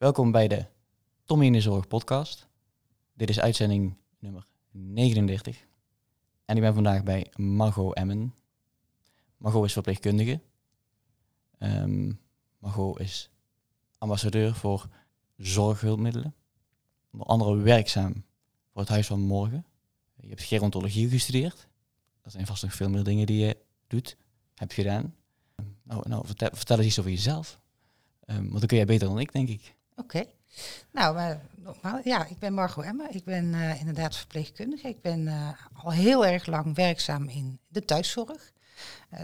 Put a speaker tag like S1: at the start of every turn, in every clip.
S1: Welkom bij de Tommy in de Zorg podcast. Dit is uitzending nummer 39. En ik ben vandaag bij Margot Emmen. Margot is verpleegkundige. Ehm Margot is ambassadeur voor zorghulpmiddelen. Onder andere werkzaam voor het Huis van Morgen. Je hebt gerontologie gestudeerd. Dat zijn vast nog veel meer dingen die je doet, hebt gedaan. Nou, nou vertel, eens iets over jezelf. Um, want dan kun jij beter dan ik, denk ik.
S2: Oké. Nou, nogmaals, ja, ik ben Margot Emma. Ik ben uh, inderdaad verpleegkundige. Ik ben uh, al heel erg lang werkzaam in de thuiszorg.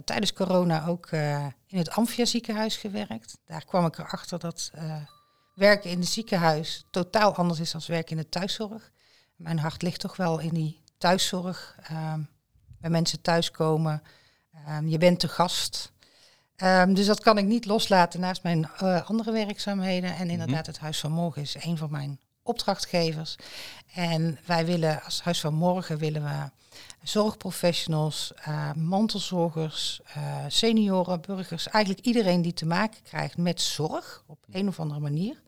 S2: tijdens corona ook in het Amphia ziekenhuis gewerkt. Daar kwam ik erachter dat werken in het ziekenhuis totaal anders is dan werken in de thuiszorg. Mijn hart ligt toch wel in die thuiszorg. Ehm, bij mensen thuiskomen. Um, je bent te gast. Um, dus dat kan ik niet loslaten naast mijn uh, andere werkzaamheden. En inderdaad, mm -hmm. het Huis van Morgen is een van mijn opdrachtgevers. En wij willen als Huis van Morgen willen we zorgprofessionals, uh, mantelzorgers, uh, senioren, burgers, eigenlijk iedereen die te maken krijgt met zorg op een of andere manier,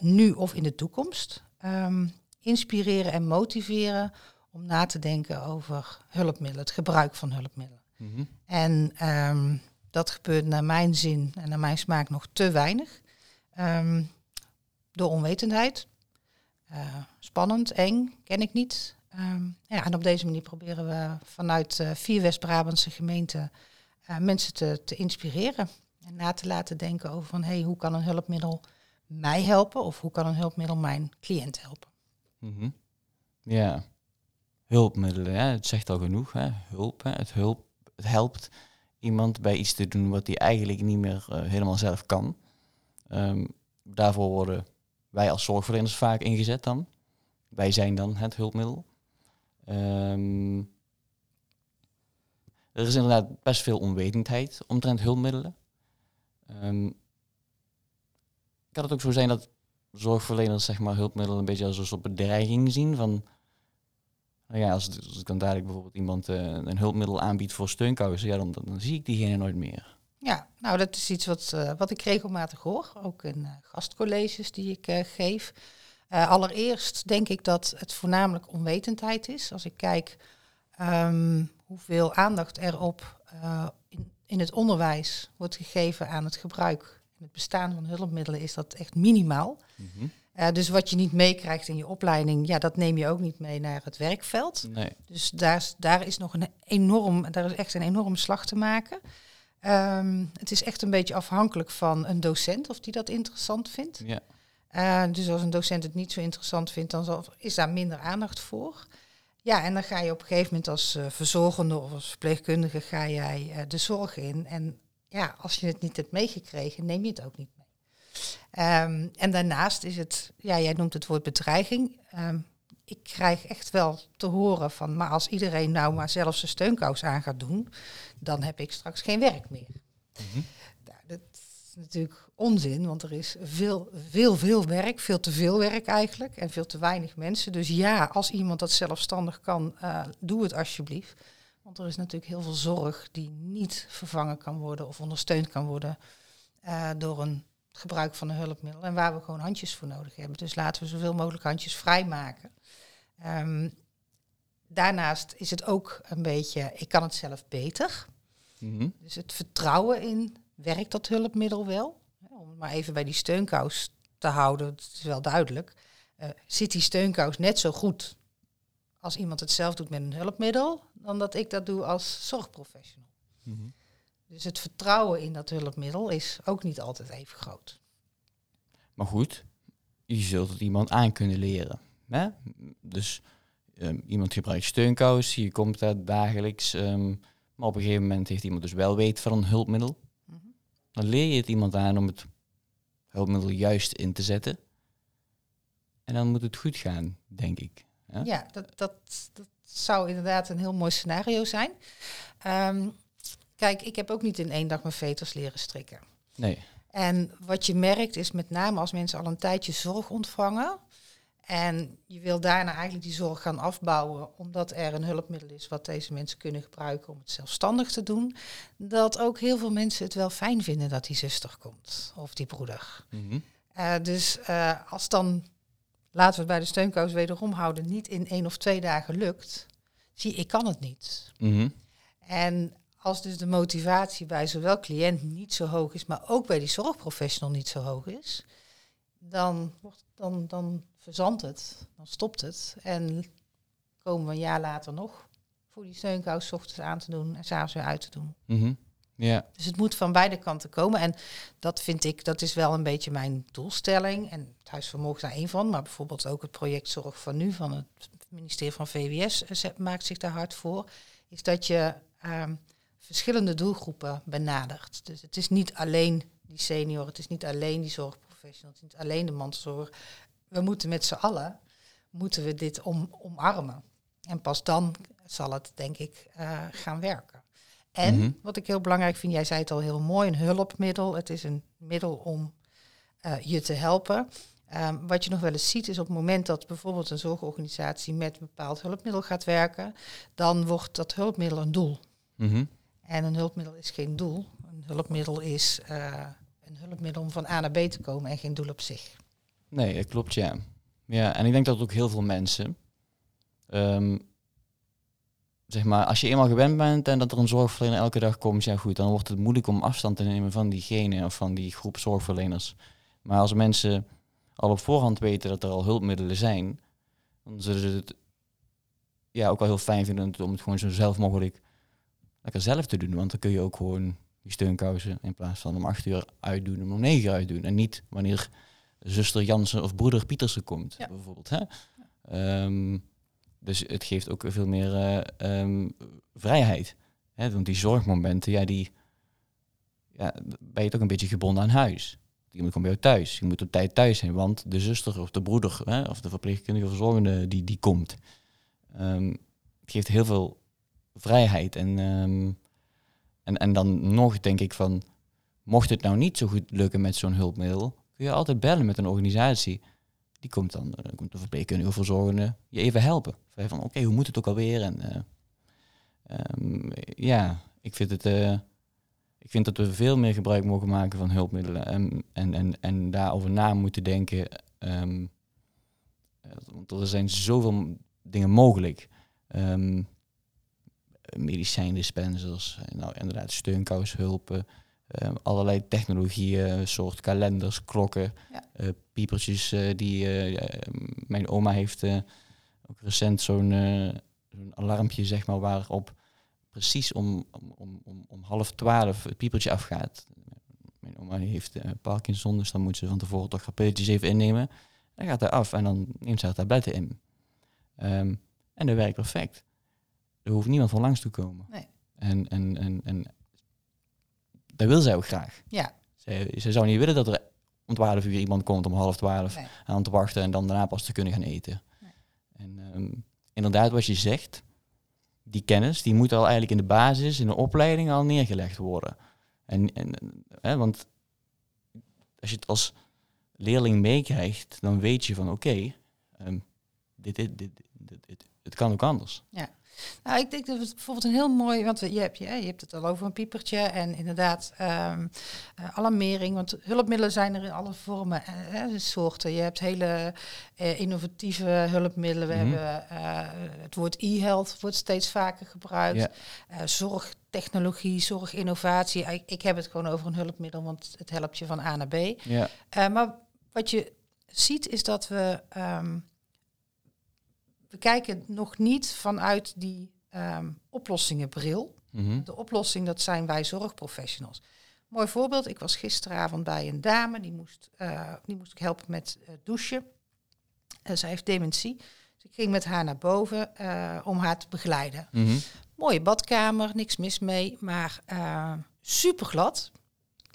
S2: nu of in de toekomst, um, inspireren en motiveren om na te denken over hulpmiddelen, het gebruik van hulpmiddelen. Mm -hmm. En um, dat gebeurt naar mijn zin en naar mijn smaak nog te weinig. Um, door onwetendheid. Uh, spannend, eng, ken ik niet. Um, ja, en op deze manier proberen we vanuit uh, vier West-Brabantse gemeenten uh, mensen te, te inspireren. En na te laten denken over van, hey, hoe kan een hulpmiddel mij helpen? Of hoe kan een hulpmiddel mijn cliënt helpen?
S1: -hmm. Ja, hulpmiddelen, hè? het zegt al genoeg. Hè? Hulp, hè? Het, hulp, het helpt iemand bij iets te doen wat hij eigenlijk niet meer uh, helemaal zelf kan. Um, daarvoor worden wij als zorgverleners vaak ingezet dan. Wij zijn dan het hulpmiddel. Um, er is inderdaad best veel onwetendheid omtrent hulpmiddelen. Um, kan het ook zo zijn dat zorgverleners zeg maar, hulpmiddelen een beetje als een soort bedreiging zien van nou ja, als, als ik dan dadelijk bijvoorbeeld iemand uh, een hulpmiddel aanbiedt voor steunkousen, ja, dan, dan, dan, zie ik diegene nooit meer.
S2: Ja, nou dat is iets wat, uh, wat ik regelmatig hoor, ook in uh, gastcolleges die ik geef. allereerst denk ik dat het voornamelijk onwetendheid is. Als ik kijk um, hoeveel aandacht er op in, in het onderwijs wordt gegeven aan het gebruik en het bestaan van hulpmiddelen, is dat echt minimaal. Mm -hmm. Uh, dus wat je niet meekrijgt in je opleiding, ja, dat neem je ook niet mee naar het werkveld.
S1: Nee.
S2: Dus daar, daar is nog een enorm, daar is echt een enorm slag te maken. Um, het is echt een beetje afhankelijk van een docent of die dat interessant vindt.
S1: Ja.
S2: Uh, dus als een docent het niet zo interessant vindt, dan zal, is daar minder aandacht voor. Ja, en dan ga je op een gegeven moment als uh, verzorgende of als verpleegkundige ga jij uh, de zorg in. En ja, als je het niet hebt meegekregen, neem je het ook niet. Um, en daarnaast is het, ja, jij noemt het woord bedreiging. Um, ik krijg echt wel te horen van, maar als iedereen nou maar zelf zijn steunkous aan gaat doen, dan heb ik straks geen werk meer. Mm -hmm. nou, dat is natuurlijk onzin, want er is veel, veel, veel werk, veel te veel werk eigenlijk en veel te weinig mensen. Dus ja, als iemand dat zelfstandig kan, uh, doe het alsjeblieft. Want er is natuurlijk heel veel zorg die niet vervangen kan worden of ondersteund kan worden uh, door een gebruik van een hulpmiddel en waar we gewoon handjes voor nodig hebben. Dus laten we zoveel mogelijk handjes vrijmaken. Um, daarnaast is het ook een beetje, ik kan het zelf beter. Mm -hmm. Dus het vertrouwen in, werkt dat hulpmiddel wel? Om het maar even bij die steunkous te houden, het is wel duidelijk. Uh, zit die steunkous net zo goed als iemand het zelf doet met een hulpmiddel, dan dat ik dat doe als zorgprofessional. Mm -hmm. Dus het vertrouwen in dat hulpmiddel is ook niet altijd even groot.
S1: Maar goed, je zult het iemand aan kunnen leren. Hè? Dus um, iemand gebruikt steunkous, je komt daar dagelijks. Um, maar op een gegeven moment heeft iemand dus wel weet van een hulpmiddel. Mm -hmm. Dan leer je het iemand aan om het hulpmiddel juist in te zetten. En dan moet het goed gaan, denk ik.
S2: Ja, ja dat, dat, dat zou inderdaad een heel mooi scenario zijn. Um, Kijk, ik heb ook niet in één dag mijn veters leren strikken.
S1: Nee.
S2: En wat je merkt is met name als mensen al een tijdje zorg ontvangen. En je wil daarna eigenlijk die zorg gaan afbouwen, omdat er een hulpmiddel is wat deze mensen kunnen gebruiken om het zelfstandig te doen. Dat ook heel veel mensen het wel fijn vinden dat die zuster komt of die broeder.
S1: Mm -hmm.
S2: Eh, dus uh, als dan, laten we het bij de steunkous wederom houden, niet in één of twee dagen lukt, zie ik kan het niet.
S1: Mhm.
S2: En als dus de motivatie bij zowel cliënt niet zo hoog is, maar ook bij die zorgprofessional niet zo hoog is, dan, wordt, dan, dan verzandt het, dan stopt het. En komen we een jaar later nog voor die steunkous ochtends aan te doen en s'avonds weer uit te doen.
S1: Ja.
S2: Dus het moet van beide kanten komen. En dat vind ik, dat is wel een beetje mijn doelstelling. En het Huisvermogen is daar één van, maar bijvoorbeeld ook het project Zorg van Nu van het ministerie van VWS eh, maakt zich daar hard voor. Is dat je ehm, verschillende doelgroepen benadert. Dus het is niet alleen die senior, het is niet alleen die zorgprofessional, het is niet alleen de mantelzorg. We moeten met z'n allen, moeten we dit om, omarmen. En pas dan zal het, denk ik, uh, gaan werken. En
S1: Mhm.
S2: wat ik heel belangrijk vind, jij zei het al heel mooi, een hulpmiddel. Het is een middel om eh, je te helpen. Ehm, wat je nog wel eens ziet is op het moment dat bijvoorbeeld een zorgorganisatie met een bepaald hulpmiddel gaat werken, dan wordt dat hulpmiddel een doel.
S1: Mhm.
S2: En een hulpmiddel is geen doel. Een hulpmiddel is eh, een hulpmiddel om van A naar B te komen en geen doel op zich.
S1: Nee, dat klopt, ja. Ja, en ik denk dat ook heel veel mensen, ehm, zeg maar, als je eenmaal gewend bent en dat er een zorgverlener elke dag komt, ja goed, dan wordt het moeilijk om afstand te nemen van diegene of van die groep zorgverleners. Maar als mensen al op voorhand weten dat er al hulpmiddelen zijn, dan zullen ze het ja, ook wel heel fijn vinden om het gewoon zo zelf mogelijk lekker zelf te doen. Want dan kun je ook gewoon die steunkousen in plaats van om acht uur uitdoen, om om negen uur uitdoen. En niet wanneer zuster Jansen of broeder Pietersen komt,
S2: Ja.
S1: bijvoorbeeld. Hè? Ehm, dus het geeft ook veel meer eh, ehm, vrijheid. Hè? Want die zorgmomenten, ja, die ja, ben je toch een beetje gebonden aan huis. Die moet gewoon bij jou thuis. Je moet op tijd thuis zijn, want de zuster of de broeder hè, of de verpleegkundige of verzorgende die, die komt. Ehm, het geeft heel veel vrijheid. En, ehm, en, en dan nog denk ik van, mocht het nou niet zo goed lukken met zo'n hulpmiddel, kun je altijd bellen met een organisatie. Die komt dan, eh, komt de verpleegkundige of verzorgende je even helpen. Van, oké, hoe moet het ook alweer? En eh, ehm, ja, ik vind het... eh, ik vind dat we veel meer gebruik mogen maken van hulpmiddelen en, en, en, en daarover na moeten denken. ehm, want er zijn zoveel dingen mogelijk. Ehm medicijndispensers, nou inderdaad steunkoushulpen, ehm, allerlei technologieën, soort kalenders, klokken,
S2: Ja.
S1: eh, piepertjes eh, die eh, eh, mijn oma heeft ook recent zo'n zo'n alarmpje zeg maar waarop precies om, om, om, om, half twaalf het piepertje afgaat. Mijn oma heeft Parkinson, dus dan moet ze van tevoren toch haar pilletjes even innemen. Dan gaat hij af en dan neemt ze haar tabletten in. Ehm, en dat werkt perfect. Er hoeft niemand van langs te komen.
S2: Nee.
S1: En, en, en, en dat wil zij ook graag.
S2: Ja,
S1: Zij, zij zou niet willen dat er om twaalf uur iemand komt om half twaalf
S2: nee.
S1: aan te wachten en dan daarna pas te kunnen gaan eten.
S2: Nee.
S1: En ehm, inderdaad, wat je zegt, die kennis, die moet al eigenlijk in de basis, in de opleiding al neergelegd worden. En, en hè, want als je het als leerling meekrijgt, dan weet je van oké, ehm, dit, dit, dit, dit, dit- het kan ook anders.
S2: Nou, ik denk dat het bijvoorbeeld een heel mooi, want je hebt, je, je hebt het al over een piepertje en inderdaad ehm, eh, alarmering, want hulpmiddelen zijn er in alle vormen en uh, soorten. Je hebt hele eh, innovatieve hulpmiddelen. We
S1: Mhm.
S2: hebben eh, het woord e-health wordt steeds vaker gebruikt.
S1: Ja.
S2: Eh, zorgtechnologie, zorginnovatie. Ik, ik heb het gewoon over een hulpmiddel, want het helpt je van A naar B.
S1: Ja,
S2: Eh, maar wat je ziet is dat we. ehm, kijken nog niet vanuit die ehm, oplossingenbril.
S1: mhm.
S2: De oplossing, dat zijn wij zorgprofessionals. Mooi voorbeeld, ik was gisteravond bij een dame, die moest, eh, die moest ik helpen met eh, douchen. En zij heeft dementie. Dus ik ging met haar naar boven om haar te begeleiden.
S1: Mhm.
S2: Mooie badkamer, niks mis mee, maar super glad.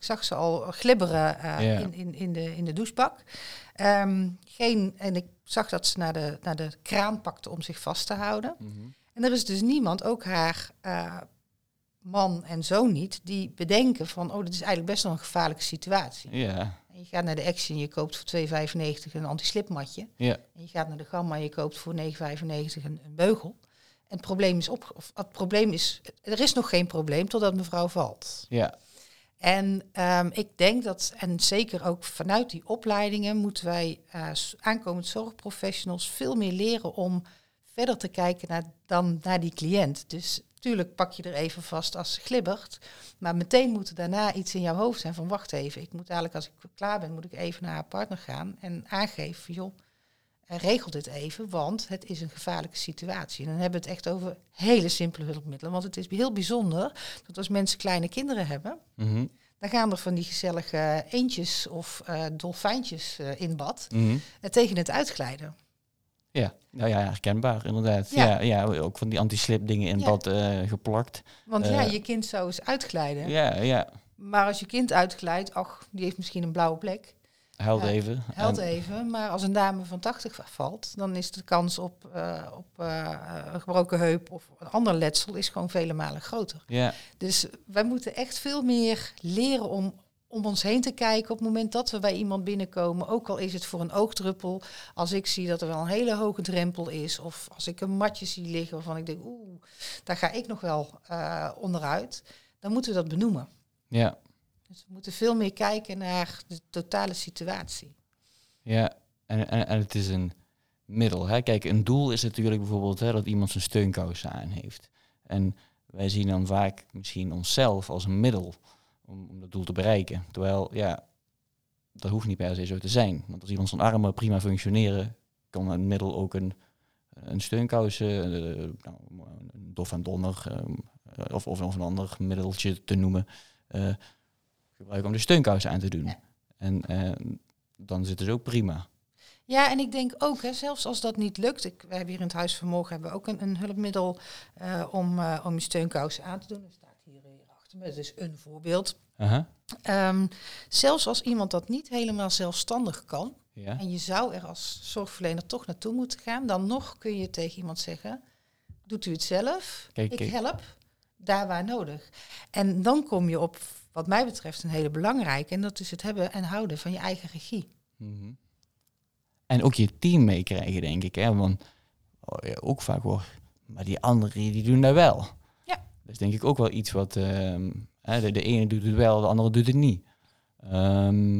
S2: Zag ze al glibberen eh, in, in, in, de, in de douchebak. Ehm, geen, en ik zag dat ze naar de, naar de kraan pakte om zich vast te houden.
S1: Mhm.
S2: En er is dus niemand, ook haar eh, man en zoon niet, die bedenken van, oh, dit is eigenlijk best wel een gevaarlijke situatie.
S1: Ja,
S2: En je gaat naar de Action, je koopt voor 2,95 een anti-slipmatje.
S1: ja,
S2: En je gaat naar de Gamma en je koopt voor 9,95 een, een beugel. En het probleem is op, of het probleem is, er is nog geen probleem totdat mevrouw valt.
S1: ja.
S2: En ehm, ik denk dat, en zeker ook vanuit die opleidingen, moeten wij uh, aankomend zorgprofessionals veel meer leren om verder te kijken naar, dan naar die cliënt. Dus tuurlijk pak je er even vast als ze glibbert. Maar meteen moet er daarna iets in jouw hoofd zijn van wacht even. Ik moet eigenlijk als ik klaar ben, moet ik even naar haar partner gaan en aangeven, joh, regel dit even, want het is een gevaarlijke situatie. En dan hebben we het echt over hele simpele hulpmiddelen. Want het is heel bijzonder dat als mensen kleine kinderen hebben,
S1: Mhm.
S2: dan gaan er van die gezellige eendjes of eh, dolfijntjes eh, in bad en tegen het uitglijden.
S1: Ja, nou ja, herkenbaar inderdaad. Ja.
S2: Ja.
S1: Ja, ook van die anti-slip dingen in
S2: Ja.
S1: bad geplakt.
S2: Want ja, je kind zou eens uitglijden.
S1: Ja, ja.
S2: Maar als je kind uitglijdt, ach, die heeft misschien een blauwe plek.
S1: Huilt
S2: Ja,
S1: even. En-
S2: even. Maar als een dame van 80 valt, dan is de kans op, eh, op eh, een gebroken heup of een ander letsel is gewoon vele malen groter.
S1: Ja,
S2: Dus wij moeten echt veel meer leren om om ons heen te kijken op het moment dat we bij iemand binnenkomen. Ook al is het voor een oogdruppel. Als ik zie dat er wel een hele hoge drempel is. Of als ik een matje zie liggen waarvan ik denk, oeh, daar ga ik nog wel eh, onderuit. Dan moeten we dat benoemen.
S1: ja,
S2: Dus we moeten veel meer kijken naar de totale situatie.
S1: ja. En, en, en het is een middel. Hè? Kijk, een doel is natuurlijk bijvoorbeeld hè, dat iemand zijn steunkousen aan heeft. En wij zien dan vaak misschien onszelf als een middel om, om dat doel te bereiken. Terwijl, ja, dat hoeft niet per se zo te zijn. Want als iemand zijn armen prima functioneren, kan een middel ook een, een steunkous, eh, nou, een dof en donder, ehm, eh, of, of, of een ander middeltje te noemen, eh, gebruiken om de steunkousen aan te doen.
S2: Ja.
S1: En eh, dan zit het ook prima.
S2: Ja, en ik denk ook, hè, zelfs als dat niet lukt. Ik, wij hebben hier in het Huis Vermogen hebben we ook een, een hulpmiddel eh, om, eh, om je steunkousen aan te doen. Dat staat hier, hier achter me. Dat is een voorbeeld.
S1: Aha.
S2: Ehm, zelfs als iemand dat niet helemaal zelfstandig kan,
S1: Ja.
S2: en je zou er als zorgverlener toch naartoe moeten gaan, dan nog kun je tegen iemand zeggen: Doet u het zelf?
S1: Kijk,
S2: ik
S1: kijk.
S2: help daar waar nodig. En dan kom je op, wat mij betreft, een hele belangrijke, en dat is het hebben en houden van je eigen regie.
S1: Mhm. En ook je team meekrijgen, denk ik. Hè? Want oh, ja, ook vaak hoor, maar die anderen die doen dat wel.
S2: Ja.
S1: Dat is denk ik ook wel iets wat... ehm, de, de ene doet het wel, de andere doet het niet. Ehm,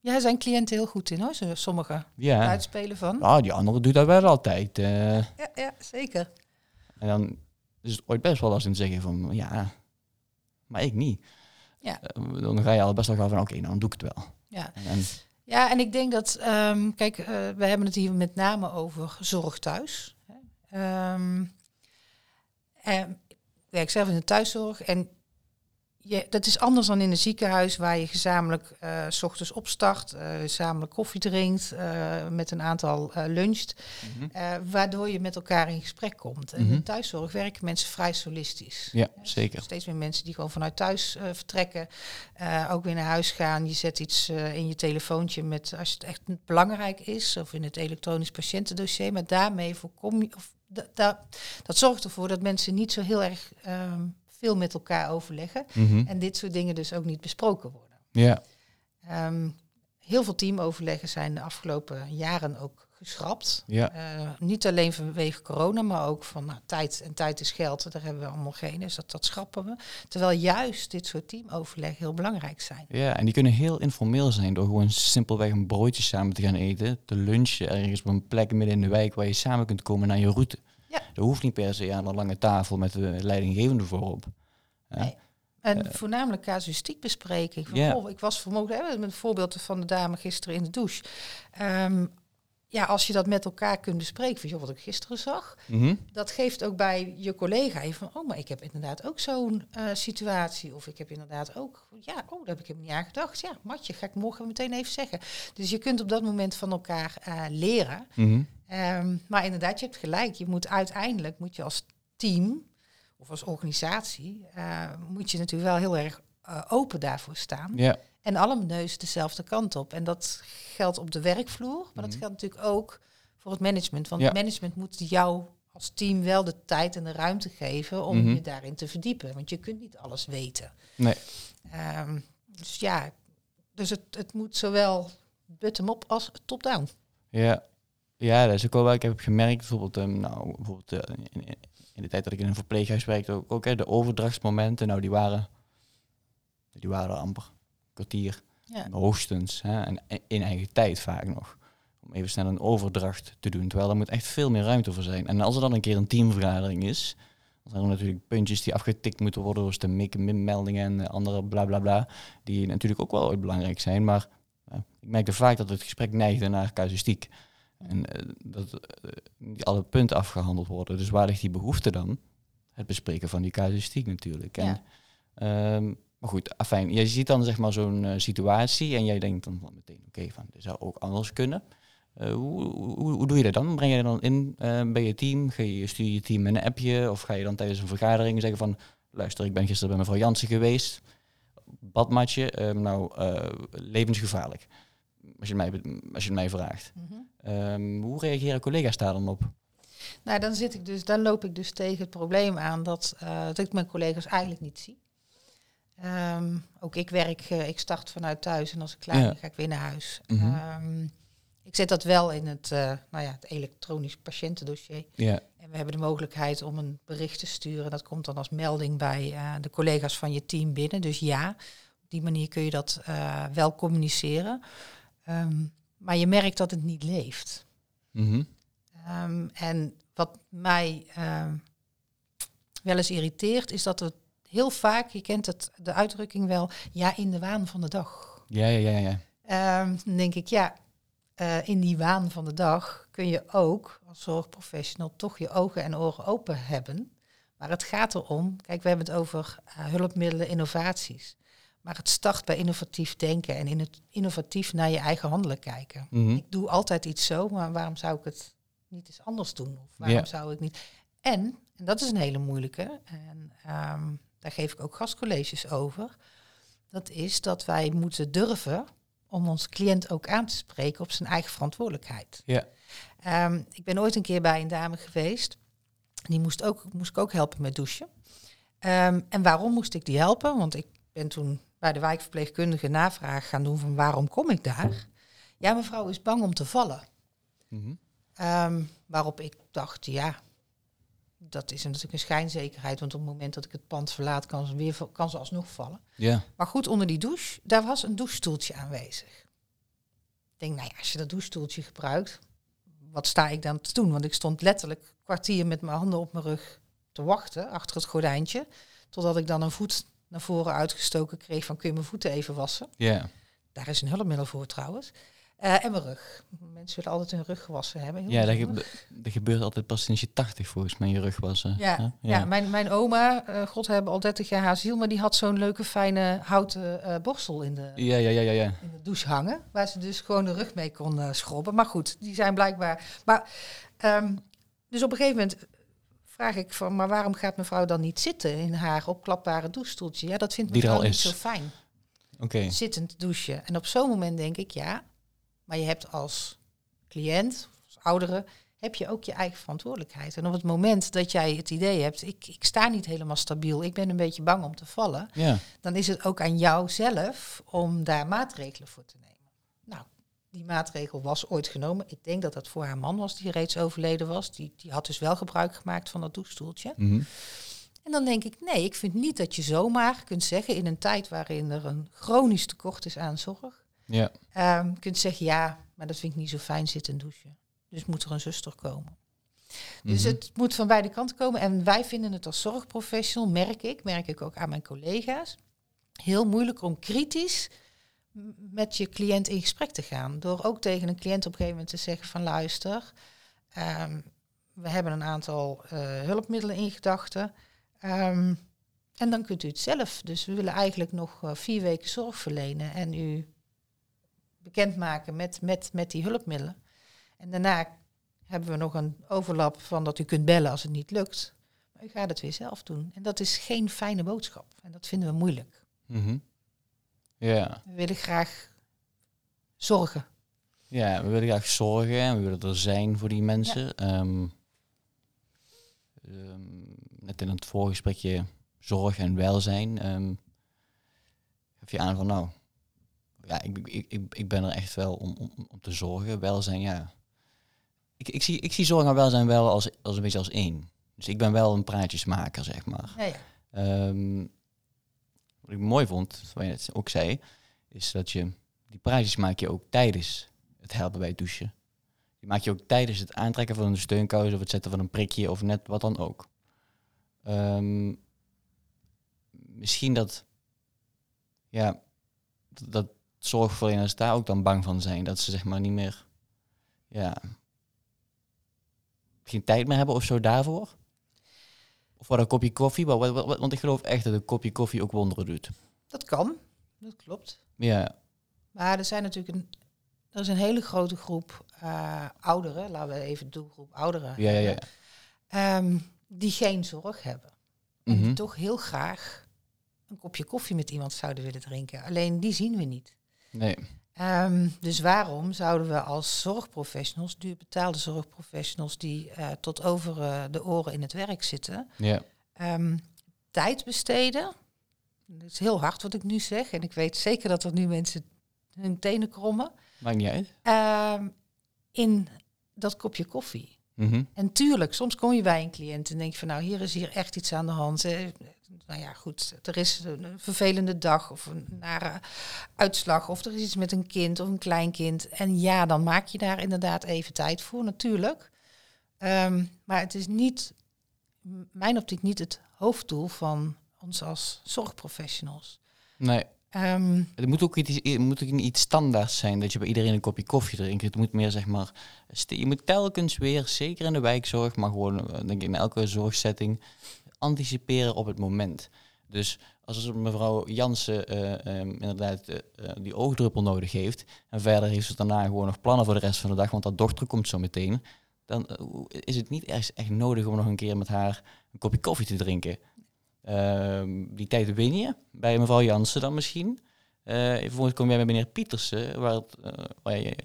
S2: Ja, zijn cliënten heel goed in hoor, sommigen.
S1: ja,
S2: Uitspelen van.
S1: ah, die andere doet dat wel altijd. eh.
S2: Ja, ja, zeker.
S1: en dan is het ooit best wel lastig om te zeggen van, ja, maar ik niet.
S2: Ja.
S1: Eh, dan ga je al best wel gaan van, oké, nou dan doe ik het wel.
S2: Ja.
S1: En, en-
S2: Ja, en ik denk dat, ehm, kijk, eh, we hebben het hier met name over zorg thuis. Ehm, en ik werk zelf in de thuiszorg en je, dat is anders dan in een ziekenhuis waar je gezamenlijk eh, s ochtends opstart, eh gezamenlijk koffie drinkt, eh, met een aantal luncht,
S1: Mhm.
S2: waardoor je met elkaar in gesprek komt. En in
S1: Mhm.
S2: de thuiszorg werken mensen vrij solistisch.
S1: Ja,
S2: Ja,
S1: zeker.
S2: Steeds meer mensen die gewoon vanuit thuis vertrekken, ook weer naar huis gaan. Je zet iets in je telefoontje met, als het echt belangrijk is, of in het elektronisch patiëntendossier. Maar daarmee voorkom je, of da- da- dat zorgt ervoor dat mensen niet zo heel erg ehm, veel met elkaar overleggen.
S1: Mhm.
S2: En dit soort dingen dus ook niet besproken worden.
S1: Ja,
S2: Ehm, heel veel teamoverleggen zijn de afgelopen jaren ook geschrapt.
S1: ja.
S2: Eh, niet alleen vanwege corona, maar ook van nou, tijd en tijd is geld. Daar hebben we allemaal geen, dus dat, dat schrappen we. Terwijl juist dit soort teamoverleg heel belangrijk zijn.
S1: Ja, en die kunnen heel informeel zijn door gewoon simpelweg een broodje samen te gaan eten, te lunchen ergens op een plek midden in de wijk waar je samen kunt komen naar je route.
S2: Ja.
S1: Dat hoeft niet per se aan een lange tafel met de leidinggevende voorop.
S2: Nee. En voornamelijk casuïstiek bespreking.
S1: Ja.
S2: oh, ik was vermogen, met een voorbeeld van de dame gisteren in de douche. Ehm, ja, als je dat met elkaar kunt bespreken, van, joh, wat ik gisteren zag,
S1: Mhm.
S2: dat geeft ook bij je collega even van, oh, maar ik heb inderdaad ook zo'n eh, situatie. Of ik heb inderdaad ook, ja, oh, daar heb ik helemaal niet aan gedacht. Ja, matje, ga ik morgen meteen even zeggen. Dus je kunt op dat moment van elkaar eh, leren.
S1: Mhm.
S2: Ehm, maar inderdaad, je hebt gelijk. Je moet uiteindelijk, moet je als team of als organisatie, eh, moet je natuurlijk wel heel erg eh, open daarvoor staan.
S1: Ja,
S2: En alle neus dezelfde kant op. En dat geldt op de werkvloer, maar dat
S1: Mhm.
S2: geldt natuurlijk ook voor het management. Want
S1: Ja.
S2: het management moet jou als team wel de tijd en de ruimte geven om
S1: Mhm.
S2: je daarin te verdiepen. Want je kunt niet alles weten.
S1: nee.
S2: Ehm, dus ja, dus het, het moet zowel bottom-up als top-down.
S1: Ja. Ja, dat is ook wel ik heb gemerkt. Bijvoorbeeld, ehm, nou, bijvoorbeeld eh, in, de tijd dat ik in een verpleeghuis werkte, ook, ook hè, de overdrachtsmomenten, nou die waren Die waren er amper. Kwartier,
S2: Ja.
S1: hoogstens. Hè? En in eigen tijd vaak nog. Om even snel een overdracht te doen. Terwijl er moet echt veel meer ruimte voor zijn. En als er dan een keer een teamvergadering is, dan zijn er natuurlijk puntjes die afgetikt moeten worden, zoals de meldingen en andere bla bla bla. Die natuurlijk ook wel belangrijk zijn. Maar uh, ik merkte vaak dat het gesprek neigde naar casuïstiek. En uh, dat niet alle punten afgehandeld worden. Dus waar ligt die behoefte dan? Het bespreken van die casuïstiek natuurlijk. En,
S2: Ja.
S1: um, maar goed, afijn. Je ziet dan zeg maar zo'n uh, situatie en jij denkt dan van meteen, oké, van dit zou ook anders kunnen. Uh, hoe, hoe, hoe, doe je dat dan? Breng je dat dan in uh, bij je team? Ga je, stuur je team een appje? Of ga je dan tijdens een vergadering zeggen van... luister, ik ben gisteren bij mevrouw Jansen geweest. Badmatje, um, nou, levensgevaarlijk. Als je, mij, als je mij vraagt.
S2: Mhm.
S1: Um, hoe reageren collega's daar dan op?
S2: Nou, dan, zit ik dus, dan loop ik dus tegen het probleem aan dat, uh, dat ik mijn collega's eigenlijk niet zie. Um, ook ik werk, uh, ik start vanuit thuis en als ik klaar ben,
S1: Ja.
S2: ga ik weer naar huis.
S1: Mhm.
S2: Um, ik zet dat wel in het, uh, nou ja, het elektronisch patiëntendossier.
S1: Ja,
S2: En we hebben de mogelijkheid om een bericht te sturen. Dat komt dan als melding bij de collega's van je team binnen. Dus ja, op die manier kun je dat wel communiceren. Um, maar je merkt dat het niet leeft.
S1: Mhm.
S2: Um, en wat mij um, wel eens irriteert, is dat het heel vaak, je kent het, de uitdrukking wel, ja, in de waan van de dag.
S1: ja, ja, ja. ja.
S2: Dan denk ik, ja, uh, in die waan van de dag kun je ook als zorgprofessional toch je ogen en oren open hebben. Maar het gaat erom, kijk, we hebben het over uh, hulpmiddelen, innovaties. Maar het start bij innovatief denken en in het innovatief naar je eigen handelen kijken.
S1: Mhm.
S2: Ik doe altijd iets zo, maar waarom zou ik het niet eens anders doen? Of waarom
S1: Ja.
S2: zou ik niet... En, en dat is een hele moeilijke, en um, daar geef ik ook gastcolleges over, dat is dat wij moeten durven om ons cliënt ook aan te spreken op zijn eigen verantwoordelijkheid.
S1: Ja.
S2: Um, ik ben ooit een keer bij een dame geweest, die moest, ook, moest ik ook helpen met douchen. Um, en waarom moest ik die helpen? Want ik ben toen bij de wijkverpleegkundige navraag gaan doen van waarom kom ik daar? Ja, mevrouw is bang om te vallen.
S1: Mhm.
S2: Um, waarop ik dacht, ja, dat is natuurlijk een schijnzekerheid, want op het moment dat ik het pand verlaat, kan ze, weer, kan ze alsnog vallen.
S1: Ja.
S2: Maar goed, onder die douche, daar was een douchestoeltje aanwezig. Ik denk, nou ja, als je dat douchestoeltje gebruikt, wat sta ik dan te doen? Want ik stond letterlijk een kwartier met mijn handen op mijn rug te wachten, achter het gordijntje, totdat ik dan een voet naar voren uitgestoken kreeg van kun je mijn voeten even wassen.
S1: Ja.
S2: Daar is een hulpmiddel voor trouwens. Uh, en mijn rug. Mensen willen altijd hun rug gewassen hebben. Heel
S1: Ja, dat, gebeurt altijd pas sinds je 80 volgens mij, je rug wassen.
S2: Ja, ja. mijn, mijn oma, uh, god hebben al 30 jaar haar ziel, maar die had zo'n leuke fijne houten uh, borstel in de,
S1: ja, ja, ja, ja, ja.
S2: in de douche hangen, waar ze dus gewoon de rug mee kon schrobben. Maar goed, die zijn blijkbaar. Maar um, dus op een gegeven moment vraag ik van, maar waarom gaat mevrouw dan niet zitten in haar opklapbare douchestoeltje? Ja, dat vindt mevrouw
S1: al
S2: niet
S1: is.
S2: zo fijn.
S1: Oké. Okay.
S2: Zittend douchen. En op zo'n moment denk ik, ja, maar je hebt als cliënt, als oudere, heb je ook je eigen verantwoordelijkheid. En op het moment dat jij het idee hebt, ik, ik sta niet helemaal stabiel, ik ben een beetje bang om te vallen,
S1: Ja.
S2: dan is het ook aan jou zelf om daar maatregelen voor te nemen. Nou, die maatregel was ooit genomen. Ik denk dat dat voor haar man was, die reeds overleden was. Die, die had dus wel gebruik gemaakt van dat douchestoeltje.
S1: Mhm.
S2: En dan denk ik, nee, ik vind niet dat je zomaar kunt zeggen in een tijd waarin er een chronisch tekort is aan zorg,
S1: Ja.
S2: um, kunt zeggen, ja, maar dat vind ik niet zo fijn zitten douchen. Dus moet er een zuster komen. Dus
S1: Mhm.
S2: het moet van beide kanten komen. En wij vinden het als zorgprofessional, merk ik, merk ik ook aan mijn collega's, heel moeilijk om kritisch met je cliënt in gesprek te gaan. Door ook tegen een cliënt op een gegeven moment te zeggen van luister, ehm, we hebben een aantal eh, hulpmiddelen in gedachten. ehm, en dan kunt u het zelf. Dus we willen eigenlijk nog eh, vier weken zorg verlenen en u bekendmaken met, met, met die hulpmiddelen. En daarna hebben we nog een overlap van dat u kunt bellen als het niet lukt. Maar u gaat het weer zelf doen. En dat is geen fijne boodschap. En dat vinden we moeilijk.
S1: Mhm. Ja.
S2: We willen graag zorgen.
S1: ja, we willen graag zorgen en we willen er zijn voor die mensen. Ehm, ehm, net in het voorgesprekje zorg en welzijn. gaf je aan van nou, ja, ik, ik, ik, ik ben er echt wel om, om, om te zorgen. Welzijn, ja. Ik, ik, zie, ik zie zorg en welzijn wel als, als een beetje als één. Dus ik ben wel een praatjesmaker, zeg maar.
S2: Ja, ja.
S1: Ehm, wat ik mooi vond, wat je net ook zei, is dat je die praatjes maak je ook tijdens het helpen bij het douchen. Die maak je ook tijdens het aantrekken van een steunkous of het zetten van een prikje of net wat dan ook. Ehm, misschien dat, ja, dat, dat zorgverleners daar ook dan bang van zijn. Dat ze zeg maar niet meer, ja, geen tijd meer hebben of zo daarvoor. Of wat een kopje koffie, wa- wa- wa- want ik geloof echt dat een kopje koffie ook wonderen doet.
S2: Dat kan, dat klopt.
S1: Ja,
S2: Maar er zijn natuurlijk een, er is een hele grote groep eh, ouderen, laten we even de doelgroep ouderen,
S1: ja, ja. ja.
S2: ehm, die geen zorg hebben. En die
S1: Mhm.
S2: toch heel graag een kopje koffie met iemand zouden willen drinken. Alleen die zien we niet.
S1: Nee,
S2: Ehm, dus waarom zouden we als zorgprofessionals, duurbetaalde zorgprofessionals die eh, tot over eh, de oren in het werk zitten,
S1: ja.
S2: ehm, tijd besteden? Dat is heel hard wat ik nu zeg. En ik weet zeker dat er nu mensen hun tenen krommen.
S1: Maakt niet uit.
S2: Ehm, in dat kopje koffie.
S1: Mhm.
S2: En tuurlijk, soms kom je bij een cliënt en denk je van nou, hier is hier echt iets aan de hand. Nou ja, goed, er is een vervelende dag of een nare uitslag of er is iets met een kind of een kleinkind. En ja, dan maak je daar inderdaad even tijd voor, natuurlijk. Ehm, maar het is niet, mijn optiek niet het hoofddoel van ons als zorgprofessionals.
S1: Nee,
S2: Ehm,
S1: het moet ook iets, het moet ook niet iets standaards zijn dat je bij iedereen een kopje koffie drinkt. Het moet meer zeg maar, je moet telkens weer, zeker in de wijkzorg, maar gewoon eh, denk ik in elke zorgsetting, anticiperen op het moment. Dus als mevrouw Jansen eh, ehm, inderdaad eh, eh, die oogdruppel nodig heeft en verder heeft ze daarna gewoon nog plannen voor de rest van de dag, want dat dochter komt zo meteen, dan is het niet ergens echt nodig om nog een keer met haar een kopje koffie te drinken. Ehm, die tijd win je bij mevrouw Jansen dan misschien. Vervolgens kom jij bij meneer Pietersen, waar het, waar, je,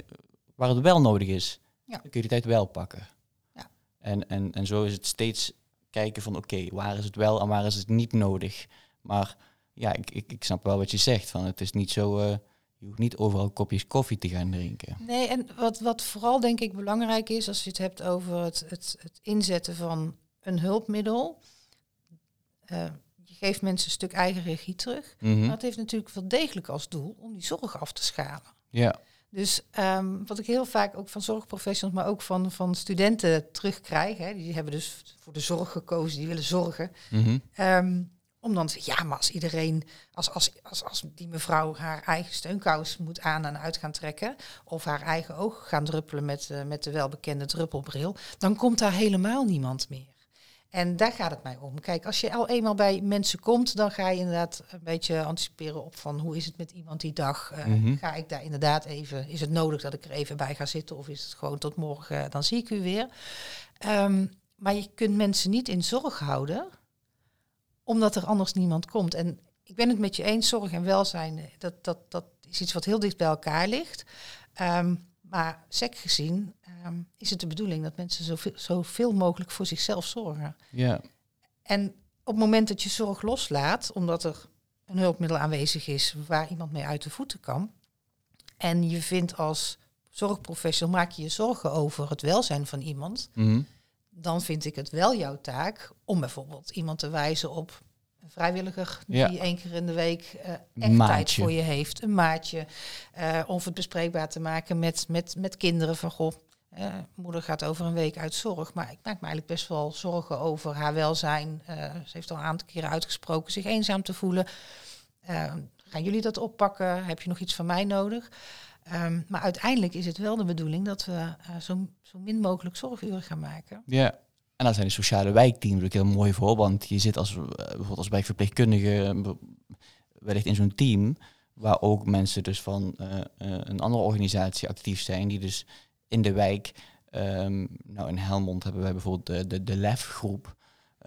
S1: waar het wel nodig is.
S2: Ja.
S1: Dan kun je die tijd wel pakken.
S2: Ja.
S1: En, en, en zo is het steeds kijken van oké, waar is het wel en waar is het niet nodig. Maar ja, ik, ik, ik snap wel wat je zegt. Van het is niet zo, eh, je hoeft niet overal kopjes koffie te gaan drinken.
S2: Nee, en wat, wat vooral denk ik belangrijk is, als je het hebt over het, het, het inzetten van een hulpmiddel. eh, je geeft mensen een stuk eigen regie terug.
S1: Mhm.
S2: Maar het heeft natuurlijk wel degelijk als doel om die zorg af te schalen.
S1: Ja,
S2: Dus ehm, wat ik heel vaak ook van zorgprofessionals, maar ook van, van studenten terugkrijg, hè, die hebben dus voor de zorg gekozen, die willen zorgen.
S1: Mhm.
S2: Ehm, om dan te zeggen, ja, maar als iedereen, als, als, als, als die mevrouw haar eigen steunkous moet aan en uit gaan trekken, of haar eigen ogen gaan druppelen met, eh, met de welbekende druppelbril, dan komt daar helemaal niemand meer. En daar gaat het mij om. Kijk, als je al eenmaal bij mensen komt, dan ga je inderdaad een beetje anticiperen op van hoe is het met iemand die dag. Eh,
S1: Mhm.
S2: Ga ik daar inderdaad even, is het nodig dat ik er even bij ga zitten of is het gewoon tot morgen, dan zie ik u weer. Ehm, maar je kunt mensen niet in zorg houden, omdat er anders niemand komt. En ik ben het met je eens, zorg en welzijn, eh, dat, dat, dat is iets wat heel dicht bij elkaar ligt. Ehm, maar sec gezien ehm, is het de bedoeling dat mensen zoveel, zoveel mogelijk voor zichzelf zorgen.
S1: ja.
S2: En op het moment dat je zorg loslaat, omdat er een hulpmiddel aanwezig is waar iemand mee uit de voeten kan, en je vindt als zorgprofessional, maak je je zorgen over het welzijn van iemand,
S1: Mhm.
S2: dan vind ik het wel jouw taak om bijvoorbeeld iemand te wijzen op een vrijwilliger
S1: Ja.
S2: die één keer in de week eh, echt tijd voor je heeft, een maatje, eh, of het bespreekbaar te maken met, met, met kinderen van goh. Eh, moeder gaat over een week uit zorg, maar ik maak me eigenlijk best wel zorgen over haar welzijn. Eh, ze heeft al een aantal keren uitgesproken zich eenzaam te voelen. Eh, gaan jullie dat oppakken? Heb je nog iets van mij nodig? Ehm, maar uiteindelijk is het wel de bedoeling dat we zo, zo min mogelijk zorguren gaan maken.
S1: Ja. En dan zijn de sociale wijkteams ook heel mooi voor, want je zit als, bijvoorbeeld als wijkverpleegkundige wellicht in zo'n team, waar ook mensen dus van een andere organisatie actief zijn, die dus in de wijk, ehm, nou in Helmond hebben wij bijvoorbeeld de, de, de LEF-groep,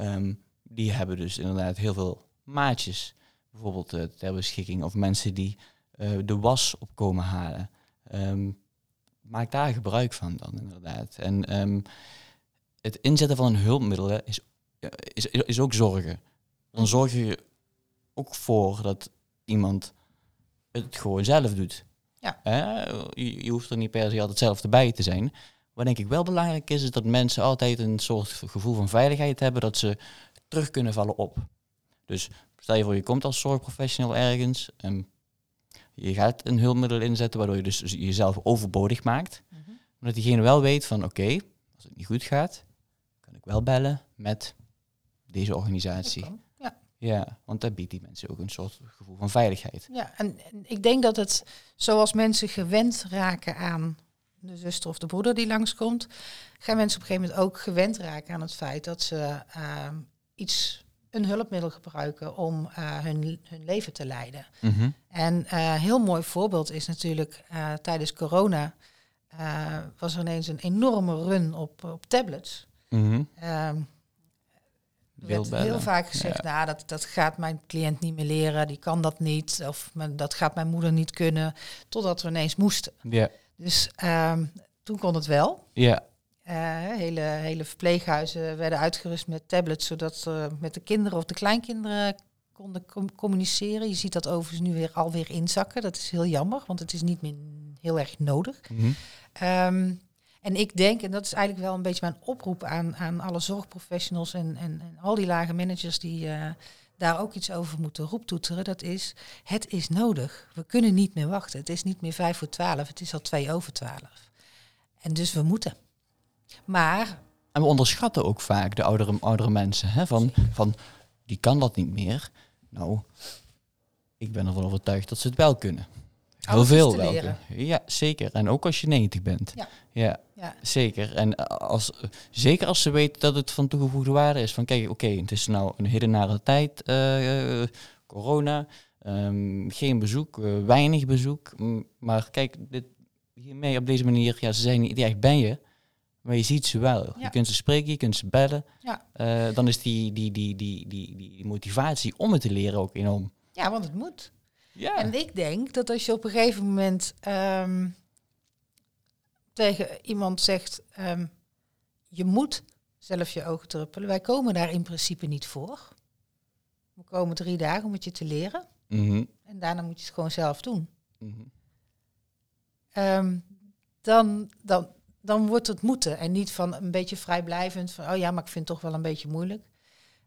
S1: Ehm, die hebben dus inderdaad heel veel maatjes, bijvoorbeeld eh, ter beschikking, of mensen die eh, de was op komen halen. Ehm, maak daar gebruik van dan inderdaad. En het inzetten van een hulpmiddel is, ja, is, is ook zorgen. Dan zorg je ook voor dat iemand het gewoon zelf doet.
S2: Ja.
S1: Je, je hoeft er niet per se altijd zelf erbij te zijn. Wat denk ik wel belangrijk is, is dat mensen altijd een soort gevoel van veiligheid hebben dat ze terug kunnen vallen op. Dus stel je voor, je komt als zorgprofessional ergens. En je gaat een hulpmiddel inzetten waardoor je dus jezelf overbodig maakt.
S2: Mhm.
S1: Maar dat diegene wel weet van oké, als het niet goed gaat, kan ik wel bellen met deze organisatie.
S2: Ja.
S1: Want dat biedt die mensen ook een soort gevoel van veiligheid.
S2: Ja, en, en ik denk dat het zoals mensen gewend raken aan de zuster of de broeder die langskomt, gaan mensen op een gegeven moment ook gewend raken aan het feit dat ze ehm, iets, een hulpmiddel gebruiken om eh, hun, hun leven te leiden.
S1: Mhm.
S2: En een heel mooi voorbeeld is natuurlijk eh, tijdens corona eh, was er ineens een enorme run op, op tablets. Er werd heel vaak gezegd, nou, dat, dat gaat mijn cliënt niet meer leren, die kan dat niet, of dat gaat mijn moeder niet kunnen, totdat we ineens moesten.
S1: Ja,
S2: Dus ehm, toen kon het wel.
S1: ja,
S2: Eh, hele, hele verpleeghuizen werden uitgerust met tablets, zodat ze met de kinderen of de kleinkinderen konden com- communiceren. Je ziet dat overigens nu weer alweer inzakken. Dat is heel jammer, want het is niet meer heel erg nodig.
S1: Mhm.
S2: Ehm, en ik denk, en dat is eigenlijk wel een beetje mijn oproep aan, aan alle zorgprofessionals en, en, en al die lage managers die eh, daar ook iets over moeten roeptoeteren, dat is, het is nodig. We kunnen niet meer wachten. Het is niet meer vijf voor twaalf, het is al twee over twaalf. En dus we moeten. Maar,
S1: En we onderschatten ook vaak de oudere, oudere mensen. Hè? Van, van, die kan dat niet meer. Nou, ik ben ervan overtuigd dat ze het wel kunnen. Heel veel wel. Ja, zeker. En ook als je 90 bent.
S2: Ja.
S1: ja
S2: ja,
S1: zeker. En als, zeker als ze weten dat het van toegevoegde waarde is. Van kijk, oké, het is nou een hiddenare tijd, eh, corona, ehm, geen bezoek, eh, weinig bezoek. Maar kijk, dit, hiermee op deze manier, ja, ze zijn niet echt bij je, maar je ziet ze wel.
S2: Ja.
S1: Je kunt ze spreken, je kunt ze bellen.
S2: Ja.
S1: Eh, dan is die, die, die, die, die, die motivatie om het te leren ook enorm.
S2: ja, want het moet.
S1: Ja.
S2: En ik denk dat als je op een gegeven moment ehm, tegen iemand zegt, ehm, je moet zelf je ogen druppelen. Wij komen daar in principe niet voor. We komen drie dagen om het je te leren.
S1: Mhm,
S2: En daarna moet je het gewoon zelf doen.
S1: mhm.
S2: Ehm, dan, dan, dan wordt het moeten. En niet van een beetje vrijblijvend. Van, oh ja, maar ik vind het toch wel een beetje moeilijk.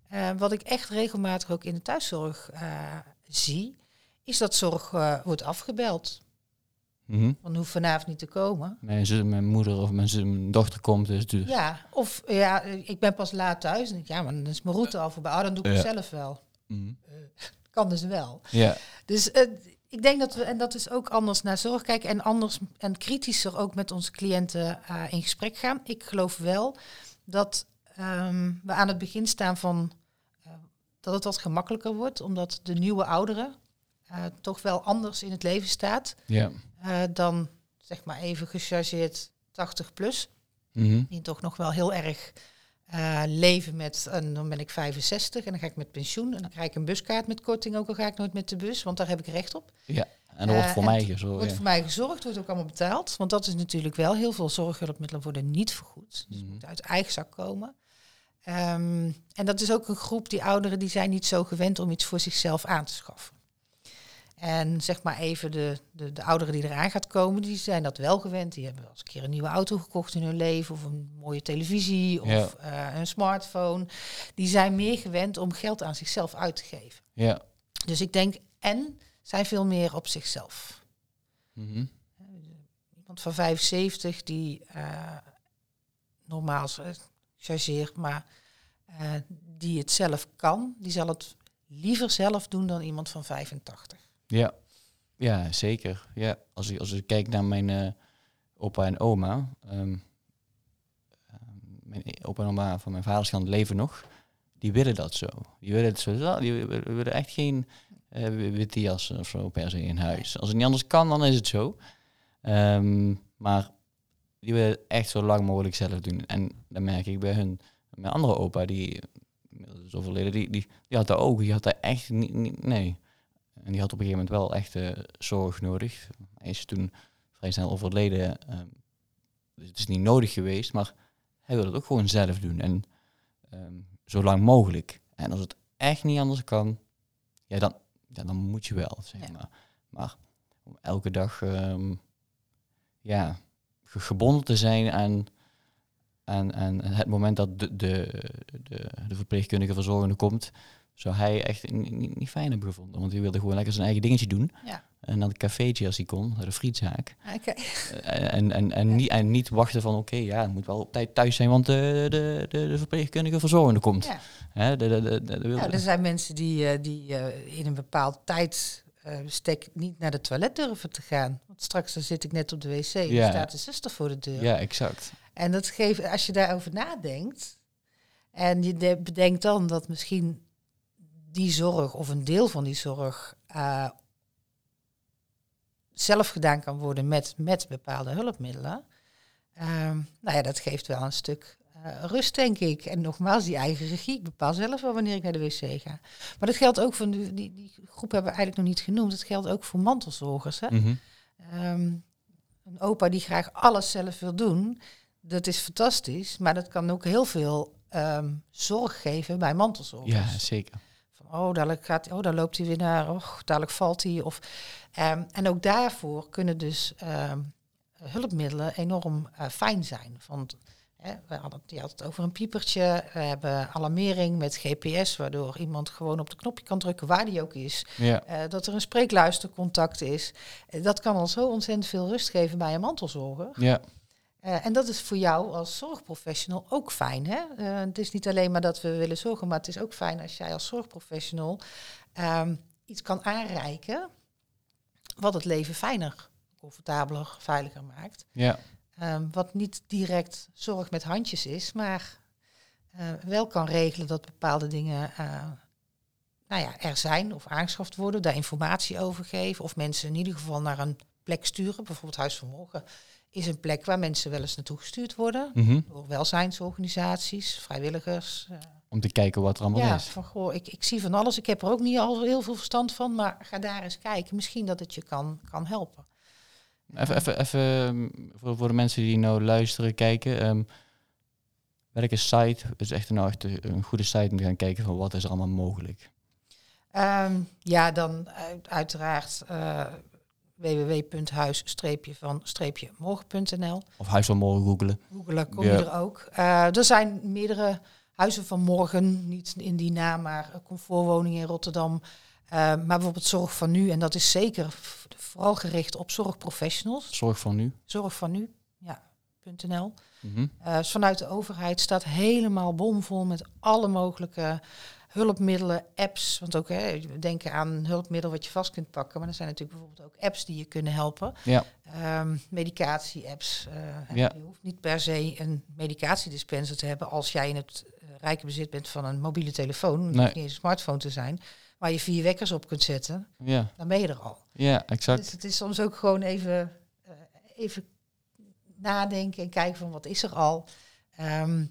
S2: Eh, wat ik echt regelmatig ook in de thuiszorg eh, zie, is dat zorg eh, wordt afgebeld.
S1: Mhm.
S2: Want hoeft vanavond niet te komen.
S1: Mijn, zus, mijn moeder of mijn, zus- mijn dochter komt dus. dus.
S2: Ja, of ja, eh, ik ben pas laat thuis. En ik, ja, maar dan is mijn route al voorbij. Oh, dan doe ik het zelf wel.
S1: Mhm.
S2: Kan dus wel.
S1: Ja.
S2: Dus eh, ik denk dat we, en dat is ook anders naar zorg kijken en anders en kritischer ook met onze cliënten eh, in gesprek gaan. Ik geloof wel dat ehm, we aan het begin staan van eh, dat het wat gemakkelijker wordt, omdat de nieuwe ouderen eh, toch wel anders in het leven staat
S1: Ja.
S2: Eh, dan zeg maar even gechargeerd 80 plus.
S1: Mhm.
S2: Die toch nog wel heel erg eh, leven met, en dan ben ik 65 en dan ga ik met pensioen en dan krijg ik een buskaart met korting, ook al ga ik nooit met de bus, want daar heb ik recht op.
S1: Ja. En dat wordt
S2: Eh,
S1: voor mij gezorgd.
S2: wordt
S1: Ja.
S2: voor mij gezorgd, wordt ook allemaal betaald, want dat is natuurlijk wel heel veel zorghulpmiddelen worden niet vergoed. Dus het
S1: Mhm.
S2: moet uit eigen zak komen. Ehm, en dat is ook een groep, die ouderen, die zijn niet zo gewend om iets voor zichzelf aan te schaffen. En zeg maar even de, de, de ouderen die eraan gaat komen, die zijn dat wel gewend. Die hebben wel eens een keer een nieuwe auto gekocht in hun leven, of een mooie televisie, of
S1: Ja.
S2: eh, een smartphone. Die zijn meer gewend om geld aan zichzelf uit te geven.
S1: Ja.
S2: Dus ik denk, en zijn veel meer op zichzelf.
S1: Mhm.
S2: Iemand van 75 die eh, normaal eh, chargeert, maar die het zelf kan, die zal het liever zelf doen dan iemand van 85.
S1: Ja. ja, zeker. Ja, als ik, als ik kijk naar mijn eh, opa en oma. ehm, ehm, mijn opa en oma van mijn vaders kant leven nog. Die willen dat zo. Die willen het zo. Die willen echt geen eh, witte jassen of zo per se in huis. Als het niet anders kan, dan is het zo. Ehm, maar die willen het echt zo lang mogelijk zelf doen. En dan merk ik bij hun. Mijn andere opa, die is overleden, die, die, die had daar ook. Die had daar echt niet nee. En die had op een gegeven moment wel echt eh, zorg nodig. Hij is toen vrij snel overleden. ehm, dus het is niet nodig geweest, maar hij wil het ook gewoon zelf doen. En ehm, zo lang mogelijk. En als het echt niet anders kan, ja, dan, ja, dan moet je wel, zeg
S2: Ja.
S1: maar. Maar om elke dag ehm, ja, ge- gebonden te zijn aan, aan, aan het moment dat de, de, de, de verpleegkundige verzorgende komt, zou hij echt niet, niet, fijn hebben gevonden. Want hij wilde gewoon lekker zijn eigen dingetje doen.
S2: Ja.
S1: En dan het cafeetje als hij kon, naar de frietzaak.
S2: Oké.
S1: Eh, En, en, en, niet, en niet wachten van, oké, ja, het moet wel op tijd thuis zijn, want de, de, de, de verpleegkundige verzorgende komt.
S2: Ja.
S1: Hè, de, de, de,
S2: Nou, er zijn mensen die, eh, die eh, in een bepaald tijdsbestek niet naar de toilet durven te gaan. Want straks dan zit ik net op de wc en
S1: Ja.
S2: staat de zuster voor de deur.
S1: ja, exact.
S2: En dat geeft, als je daarover nadenkt en je de- bedenkt dan dat misschien die zorg of een deel van die zorg eh, zelf gedaan kan worden met, met bepaalde hulpmiddelen. Ehm, nou ja, dat geeft wel een stuk eh, rust, denk ik. En nogmaals, die eigen regie. Ik bepaal zelf wel wanneer ik naar de wc ga. Maar dat geldt ook voor die, die, die groep hebben we eigenlijk nog niet genoemd. Dat geldt ook voor mantelzorgers. Hè?
S1: Mhm.
S2: Ehm, een opa die graag alles zelf wil doen, dat is fantastisch. Maar dat kan ook heel veel ehm, zorg geven bij mantelzorgers.
S1: Ja, zeker.
S2: Oh, dadelijk, gaat, oh, daar loopt hij weer naar, oh, dadelijk valt hij. Of, ehm, en ook daarvoor kunnen dus ehm, hulpmiddelen enorm eh, fijn zijn. Want hè, we hadden, die had het over een piepertje. We hebben alarmering met GPS, waardoor iemand gewoon op de knopje kan drukken waar die ook is.
S1: Ja,
S2: Eh, dat er een spreekluistercontact is. Eh, dat kan al zo ontzettend veel rust geven bij een mantelzorger.
S1: ja,
S2: Eh, en dat is voor jou als zorgprofessional ook fijn. Hè? Eh, het is niet alleen maar dat we willen zorgen, maar het is ook fijn als jij als zorgprofessional ehm, iets kan aanreiken wat het leven fijner, comfortabeler, veiliger maakt.
S1: ja.
S2: Ehm, wat niet direct zorg met handjes is, maar eh, wel kan regelen dat bepaalde dingen nou ja, er zijn of aangeschaft worden, daar informatie over geven of mensen in ieder geval naar een plek sturen. Bijvoorbeeld Huis van Morgen is een plek waar mensen wel eens naartoe gestuurd worden
S1: Mhm.
S2: door welzijnsorganisaties, vrijwilligers. eh,
S1: Om te kijken wat er allemaal
S2: ja,
S1: is.
S2: van goh, ik, ik zie van alles. Ik heb er ook niet al heel veel verstand van, maar ga daar eens kijken. Misschien dat het je kan, kan helpen.
S1: Even, even, even um, voor, voor de mensen die nou luisteren, kijken. ehm, welke site is echt nou echt een goede site om te gaan kijken van wat is er allemaal mogelijk?
S2: Ehm, ja, dan uit- uiteraard eh www.huis-van-morgen.nl.
S1: Of Huis van Morgen googelen.
S2: Googelen kom
S1: Ja.
S2: je er ook. Eh, er zijn meerdere huizen van morgen, niet in die naam, maar eh, comfortwoningen in Rotterdam. Eh, maar bijvoorbeeld Zorg van Nu, en dat is zeker vooral gericht op zorgprofessionals.
S1: Zorg voor nu.
S2: Zorg van Nu, ja, .nl.
S1: Mhm.
S2: Dus vanuit de overheid staat helemaal bomvol met alle mogelijke hulpmiddelen, apps. Want ook hè, we denken aan een hulpmiddel wat je vast kunt pakken. Maar er zijn natuurlijk bijvoorbeeld ook apps die je kunnen helpen.
S1: Ja,
S2: Ehm, medicatie-apps. eh,
S1: Ja.
S2: Je hoeft niet per se een medicatiedispenser te hebben als jij in het eh, rijke bezit bent van een mobiele telefoon. Het
S1: Nee.
S2: hoeft niet eens een smartphone te zijn. Waar je vier wekkers op kunt zetten.
S1: ja,
S2: Dan ben je er al.
S1: ja, exact.
S2: Dus het is soms ook gewoon even, eh, even nadenken en kijken van wat is er al. Ehm,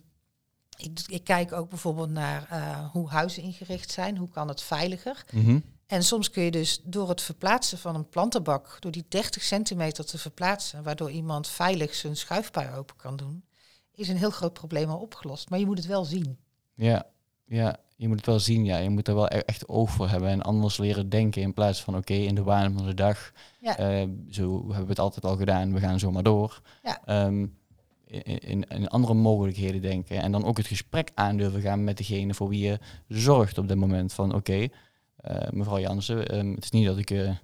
S2: ik, ik kijk ook bijvoorbeeld naar eh, hoe huizen ingericht zijn. Hoe kan het veiliger?
S1: Mhm.
S2: En soms kun je dus door het verplaatsen van een plantenbak, door die 30 centimeter te verplaatsen, waardoor iemand veilig zijn schuifpui open kan doen, is een heel groot probleem al opgelost. Maar je moet het wel zien.
S1: Ja, ja, je moet het wel zien. Ja. Je moet er wel e- echt oog voor hebben en anders leren denken in plaats van oké, in de waan van de dag.
S2: Ja.
S1: eh, zo hebben we het altijd al gedaan, we gaan zomaar door.
S2: Ja.
S1: Ehm, in, in, andere mogelijkheden denken en dan ook het gesprek aan durven gaan met degene voor wie je zorgt op dat moment. Van oké, eh, mevrouw Jansen, ehm, het is niet dat ik eh, eh,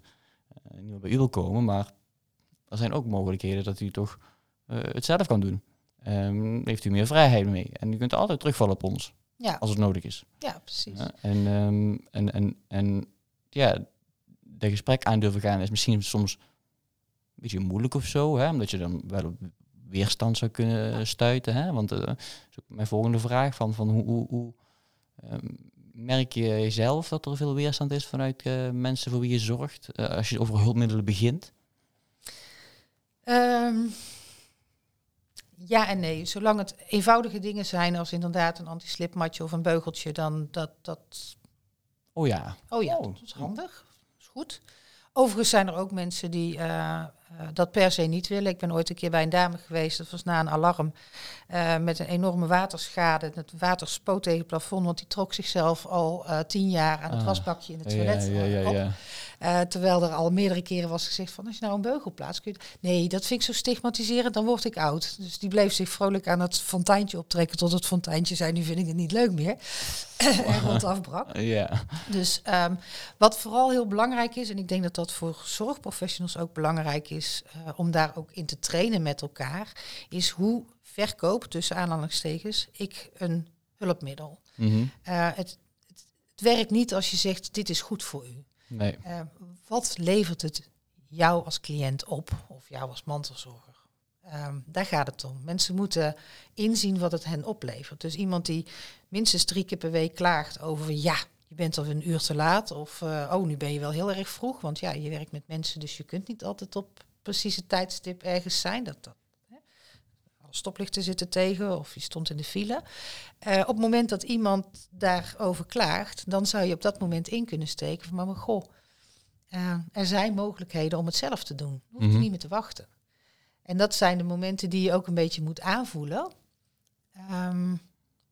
S1: niet meer bij u wil komen, maar er zijn ook mogelijkheden dat u toch eh, het zelf kan doen. Ehm, heeft u meer vrijheid mee. En u kunt altijd terugvallen op ons
S2: Ja,
S1: als het nodig is.
S2: ja precies.
S1: Ja, en, ehm, en, en, en ja, de gesprek aan durven gaan is misschien soms een beetje moeilijk of zo, hè, omdat je dan wel op weerstand zou kunnen stuiten. Hè? Want eh, dat is ook mijn volgende vraag van, van hoe, hoe, hoe ehm, merk je zelf dat er veel weerstand is vanuit eh, mensen voor wie je zorgt eh, als je over hulpmiddelen begint?
S2: Ehm, ja en nee. Zolang het eenvoudige dingen zijn als inderdaad een anti-slipmatje of een beugeltje, dan dat, dat
S1: Oh ja.
S2: Oh ja,
S1: Oh.
S2: dat is handig. Dat is goed. Overigens zijn er ook mensen die eh, dat per se niet willen. Ik ben ooit een keer bij een dame geweest, dat was na een alarm, uh, met een enorme waterschade. Het water spoot tegen het plafond, want die trok zichzelf al uh, tien jaar aan het ah, wasbakje in het toilet ja, ja, ja, terwijl er al meerdere keren was gezegd van, als je nou een beugel plaatst, kun je... Nee, dat vind ik zo stigmatiserend, dan word ik oud. Dus die bleef zich vrolijk aan het fonteintje optrekken tot het fonteintje zei, nu vind ik het niet leuk meer. en rond afbrak.
S1: Ja.
S2: Dus um, wat vooral heel belangrijk is, en ik denk dat dat voor zorgprofessionals ook belangrijk is, uh, om daar ook in te trainen met elkaar, is hoe verkoop, tussen aanhalingstekens, ik een hulpmiddel.
S1: Mm -hmm.
S2: uh, het, het, het werkt niet als je zegt, dit is goed voor u.
S1: Nee.
S2: Uh, wat levert het jou als cliënt op, of jou als mantelzorger? Um, daar gaat het om. Mensen moeten inzien wat het hen oplevert. Dus iemand die minstens drie keer per week klaagt over ja, je bent al een uur te laat. Of uh, oh, nu ben je wel heel erg vroeg. Want ja, je werkt met mensen, dus je kunt niet altijd op precieze tijdstip ergens zijn. Dat, dat, hè. Stoplichten zitten tegen of je stond in de file. Uh, op het moment dat iemand daarover klaagt, dan zou je op dat moment in kunnen steken van maar goh, uh, er zijn mogelijkheden om het zelf te doen. Je hoeft mm -hmm. niet meer te wachten. En dat zijn de momenten die je ook een beetje moet aanvoelen. Um,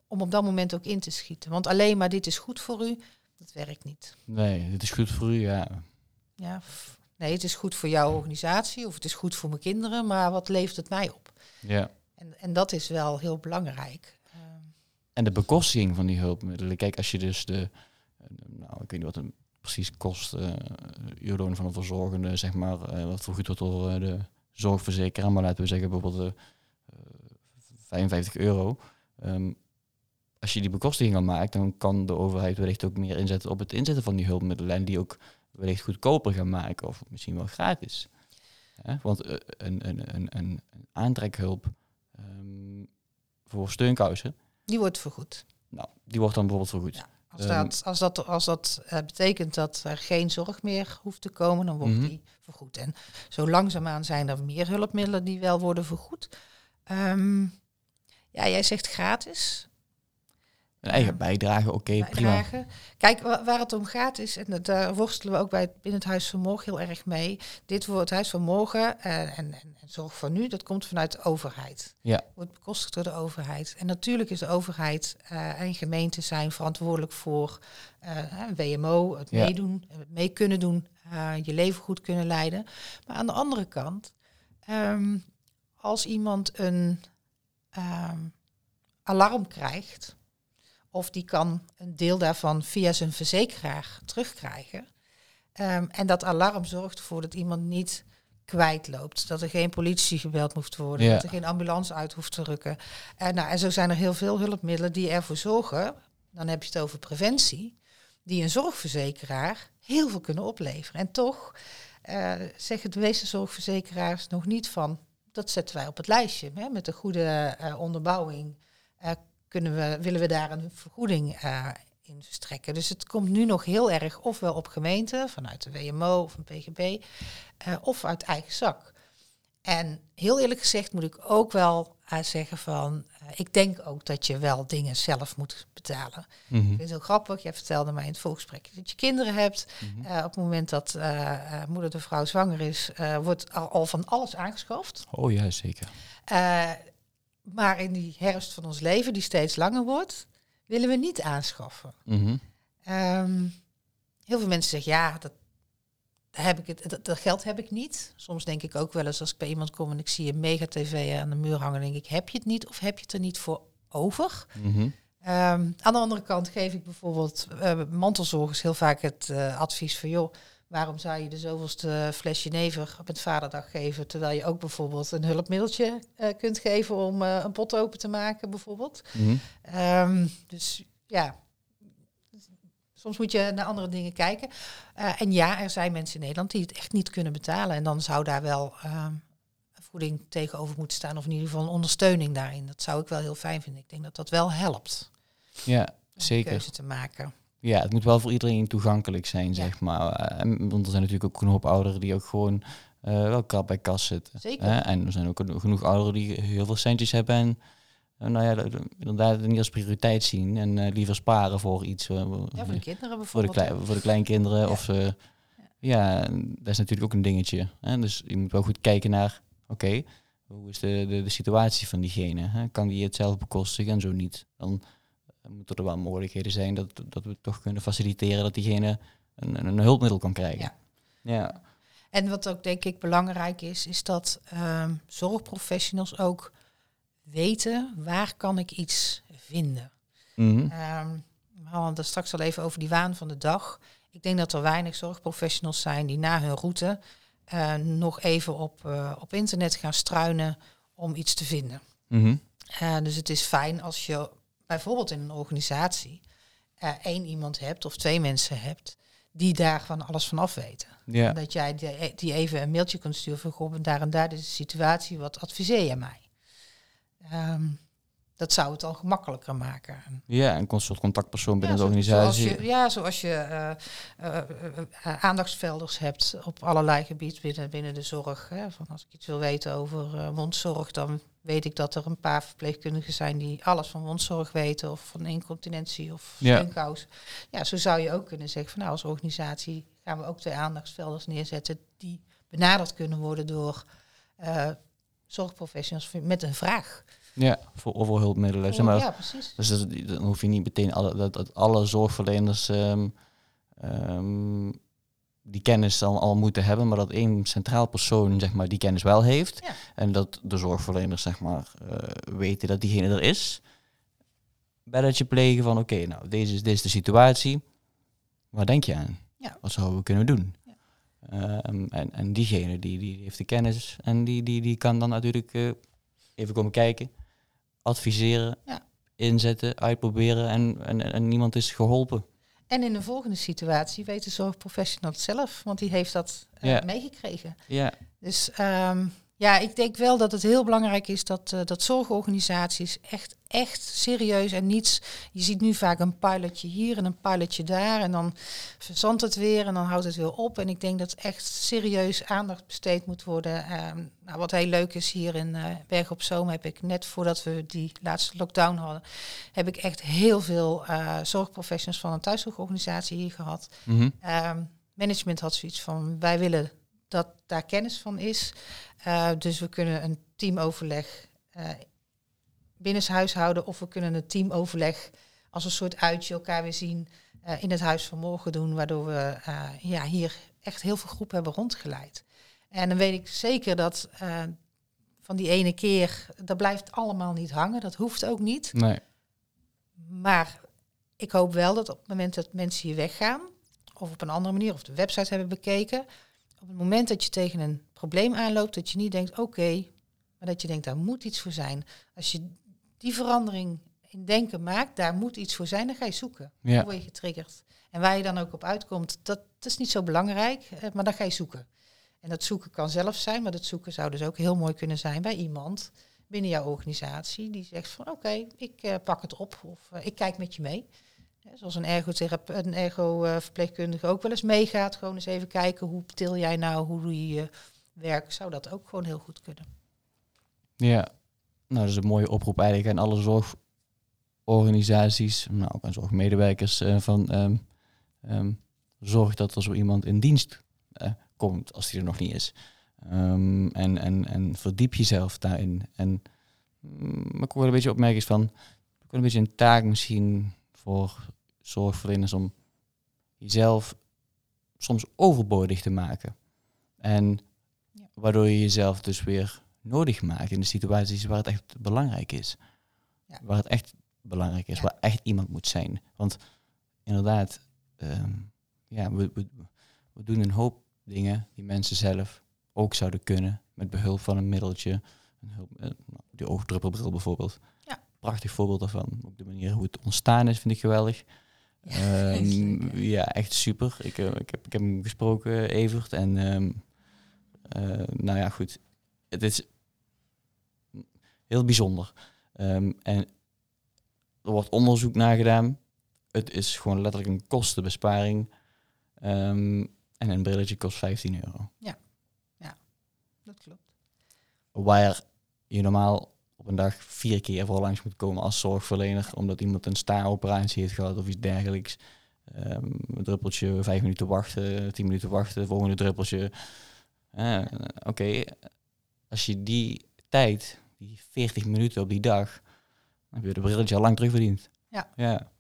S2: om op dat moment ook in te schieten. Want alleen maar dit is goed voor u, dat werkt niet.
S1: Nee, dit is goed voor u, ja.
S2: Ja, nee, het is goed voor jouw organisatie of het is goed voor mijn kinderen, maar wat levert het mij op?
S1: Ja.
S2: En, en dat is wel heel belangrijk.
S1: En de bekostiging van die hulpmiddelen. Kijk, als je dus de, nou, ik weet niet wat het precies kost, uh, uurloon van een verzorgende, zeg maar, uh, wat vergoed wordt door uh, de zorgverzekeraar, maar laten we zeggen bijvoorbeeld 55 euro. Um, als je die bekostiging al maakt, dan kan de overheid wellicht ook meer inzetten op het inzetten van die hulpmiddelen en die ook wellicht goedkoper gaan maken of misschien wel gratis. Ja, want uh, een, een, een, een, aantrekhulp um, voor steunkousen.
S2: Die wordt vergoed.
S1: Nou, die wordt dan bijvoorbeeld vergoed. Ja,
S2: als, um, dat, als dat, als dat uh, betekent dat er geen zorg meer hoeft te komen, dan wordt mm -hmm. die vergoed. En zo langzaamaan zijn er meer hulpmiddelen die wel worden vergoed. Um, ja, jij zegt gratis.
S1: Een eigen bijdrage, oké, okay, prima.
S2: Kijk, waar het om gaat is, en daar worstelen we ook bij het, binnen het Huis van Morgen heel erg mee. Dit wordt het Huis van Morgen uh, en, en, en, zorg voor nu, dat komt vanuit de overheid.
S1: Ja.
S2: Wordt bekostigd door de overheid. En natuurlijk is de overheid uh, en gemeenten zijn verantwoordelijk voor uh, WMO, het ja. meedoen, het mee kunnen doen, je leven goed kunnen leiden. Maar aan de andere kant, um, als iemand een um, alarm krijgt of die kan een deel daarvan via zijn verzekeraar terugkrijgen. Um, en dat alarm zorgt ervoor dat iemand niet kwijtloopt. Dat er geen politie gebeld hoeft te worden. Ja. Dat er geen ambulance uit hoeft te rukken. En, nou, en zo zijn er heel veel hulpmiddelen die ervoor zorgen. Dan heb je het over preventie. Die een zorgverzekeraar heel veel kunnen opleveren. En toch uh, zeggen de meeste zorgverzekeraars nog niet van... dat zetten wij op het lijstje. Hè, met een goede uh, onderbouwing uh, kunnen we, willen we daar een vergoeding uh, in verstrekken. Dus het komt nu nog heel erg ofwel op gemeente, vanuit de WMO of een PGB, uh, of uit eigen zak. En heel eerlijk gezegd moet ik ook wel uh, zeggen van, ik denk ook dat je wel dingen zelf moet betalen.
S1: Mm -hmm.
S2: Ik vind het heel grappig, jij vertelde mij in het voorgesprek dat je kinderen hebt. Mm -hmm. op het moment dat moeder de vrouw zwanger is, wordt al, al, van alles aangeschaft.
S1: Oh ja, zeker.
S2: Maar in die herfst van ons leven, die steeds langer wordt, willen we niet aanschaffen.
S1: -hmm.
S2: um, heel veel mensen zeggen, ja, dat, heb ik het, dat, dat, geld heb ik niet. Soms denk ik ook wel eens als ik bij iemand kom en ik zie een mega-tv aan de muur hangen, denk ik, heb je het niet of heb je het er niet voor over?
S1: -hmm.
S2: um, aan de andere kant geef ik bijvoorbeeld uh, mantelzorgers heel vaak het uh, advies van, joh, Waarom zou je de zoveelste flesje never op het vaderdag geven, terwijl je ook bijvoorbeeld een hulpmiddeltje uh, kunt geven om uh, een pot open te maken, bijvoorbeeld.
S1: Mm -hmm.
S2: um, dus ja, soms moet je naar andere dingen kijken. Uh, en ja, er zijn mensen in Nederland die het echt niet kunnen betalen. En dan zou daar wel um, voeding tegenover moeten staan, of in ieder geval een ondersteuning daarin. Dat zou ik wel heel fijn vinden. Ik denk dat dat wel helpt.
S1: Ja, zeker.
S2: Keuze te maken.
S1: Ja, het moet wel voor iedereen toegankelijk zijn, ja. zeg maar. Uh, want er zijn natuurlijk ook een hoop ouderen die ook gewoon uh, wel krap bij kas zitten.
S2: Zeker.
S1: Hè? En er zijn ook genoeg ouderen die heel veel centjes hebben en uh, nou ja, inderdaad niet als prioriteit zien en liever sparen voor iets.
S2: ja, voor de kinderen bijvoorbeeld.
S1: Voor de, klei, voor de kleinkinderen ja. of ja, dat is natuurlijk ook een dingetje. Hè? Dus je moet wel goed kijken naar, oké, hoe is de, de, de situatie van diegene? Hè? Kan die het zelf bekostigen en zo niet? Dan uh, moeten er wel mogelijkheden zijn dat, dat we toch kunnen faciliteren dat diegene een, een hulpmiddel kan krijgen.
S2: Ja.
S1: ja.
S2: En wat ook denk ik belangrijk is, is dat ehm, zorgprofessionals ook weten waar kan ik iets vinden.
S1: Mhm.
S2: Ehm, we hadden het straks al even over die waan van de dag. Ik denk dat er weinig zorgprofessionals zijn die na hun route eh, nog even op, eh, op internet gaan struinen om iets te vinden.
S1: Mhm.
S2: Eh, dus het is fijn als je bijvoorbeeld in een organisatie eh, één iemand hebt of twee mensen hebt die daar van alles van af weten.
S1: Ja.
S2: Dat jij die, die even een mailtje kunt sturen van goh, daar en daar is de situatie, wat adviseer je mij? Ehm, dat zou het al gemakkelijker maken.
S1: ja, een soort contactpersoon binnen
S2: Ja,
S1: de
S2: zoals
S1: organisatie.
S2: je, ja, zoals je eh, eh, eh, eh, aandachtsvelders hebt op allerlei gebieden binnen, binnen de zorg. Hè. Van als ik iets wil weten over eh, mondzorg, dan weet ik dat er een paar verpleegkundigen zijn die alles van mondzorg weten, of van incontinentie of
S1: Ja.
S2: Ja, zo zou je ook kunnen zeggen van nou, als organisatie gaan we ook twee aandachtsvelders neerzetten die benaderd kunnen worden door eh, zorgprofessionals met een vraag.
S1: Ja, voor overhulpmiddelen. Zeg maar,
S2: ja, precies.
S1: Dus dat, dan hoef je niet meteen alle, dat, dat alle zorgverleners ehm, ehm, die kennis dan al moeten hebben, maar dat één centraal persoon zeg maar, die kennis wel heeft.
S2: Ja.
S1: En dat de zorgverleners zeg maar, eh, weten dat diegene er is. Belletje plegen van oké, nou deze is, is de situatie. Waar denk je aan?
S2: Ja.
S1: Wat zouden we kunnen doen?
S2: Ja.
S1: Ehm, en, en diegene die, die heeft de kennis en die, die, die kan dan natuurlijk eh, even komen kijken, adviseren, inzetten, uitproberen en, en, en niemand is geholpen.
S2: En in de volgende situatie weet de zorgprofessional het zelf, want die heeft dat eh, meegekregen.
S1: Ja,
S2: Dus ehm, ja, ik denk wel dat het heel belangrijk is dat, eh, dat zorgorganisaties echt, echt serieus en niets. Je ziet nu vaak een pilotje hier en een pilotje daar en dan verzandt het weer en dan houdt het weer op. En ik denk dat echt serieus aandacht besteed moet worden. Ehm, nou, wat heel leuk is hier in eh Berg op Zoom heb ik net voordat we die laatste lockdown hadden, heb ik echt heel veel eh, zorgprofessionals van een thuiszorgorganisatie hier gehad.
S1: mhm.
S2: Ehm, management had zoiets van, wij willen dat daar kennis van is. Eh, dus we kunnen een teamoverleg uh, binnenshuis houden of we kunnen een teamoverleg als een soort uitje elkaar weer zien uh, in het huis van morgen doen, waardoor we ja, hier echt heel veel groepen hebben rondgeleid. En dan weet ik zeker dat van die ene keer, dat blijft allemaal niet hangen, dat hoeft ook niet.
S1: Nee.
S2: Maar ik hoop wel dat op het moment dat mensen hier weggaan, of op een andere manier, of de website hebben bekeken, op het moment dat je tegen een probleem aanloopt, dat je niet denkt, oké, okay, maar dat je denkt, daar moet iets voor zijn. Als je die verandering in denken maakt, daar moet iets voor zijn, dan ga je zoeken.
S1: Ja.
S2: Dan word je getriggerd. En waar je dan ook op uitkomt, dat, dat is niet zo belangrijk, maar dan ga je zoeken. En dat zoeken kan zelf zijn, maar dat zoeken zou dus ook heel mooi kunnen zijn bij iemand binnen jouw organisatie die zegt van oké, okay, ik uh, pak het op of uh, ik kijk met je mee. Zoals een ergotherapeut, een ergo-verpleegkundige ook wel eens meegaat. Gewoon eens even kijken hoe til jij nou, hoe doe je je werk. Zou dat ook gewoon heel goed kunnen.
S1: Ja, nou dat is een mooie oproep eigenlijk aan alle zorgorganisaties, nou ook aan zorgmedewerkers uh, van um, um, zorg dat er zo iemand in dienst uh, komt als die er nog niet is. Um, en, en, en verdiep jezelf daarin. En mm, ik wil een beetje opmerken is van, ook een beetje een taak misschien voor zorgverleners om jezelf soms overbodig te maken. En ja. waardoor je jezelf dus weer nodig maakt in de situaties waar het echt belangrijk is. Ja. Waar het echt belangrijk is, ja. waar echt iemand moet zijn. Want inderdaad, um, ja, we, we, we doen een hoop dingen die mensen zelf ook zouden kunnen met behulp van een middeltje. Een hulp, uh, die oogdruppelbril bijvoorbeeld.
S2: Ja.
S1: Prachtig voorbeeld daarvan. Ook de manier hoe het ontstaan is, vind ik geweldig. Ja, um, ja echt super. Ik, uh, ik, heb, ik heb hem gesproken, Evert. En um, uh, nou ja, goed. Het is heel bijzonder. Um, en er wordt onderzoek naar gedaan. Het is gewoon letterlijk een kostenbesparing. En een brilletje kost 15 euro.
S2: Ja, ja, dat klopt.
S1: Waar je normaal op een dag vier keer voor langs moet komen als zorgverlener, omdat iemand een staaroperatie heeft gehad of iets dergelijks. Ehm, een druppeltje, vijf minuten wachten, tien minuten wachten, volgende druppeltje. Oké, als je die tijd, die 40 minuten op die dag, dan heb je de brilletje al lang terugverdiend.
S2: Ja.
S1: ja.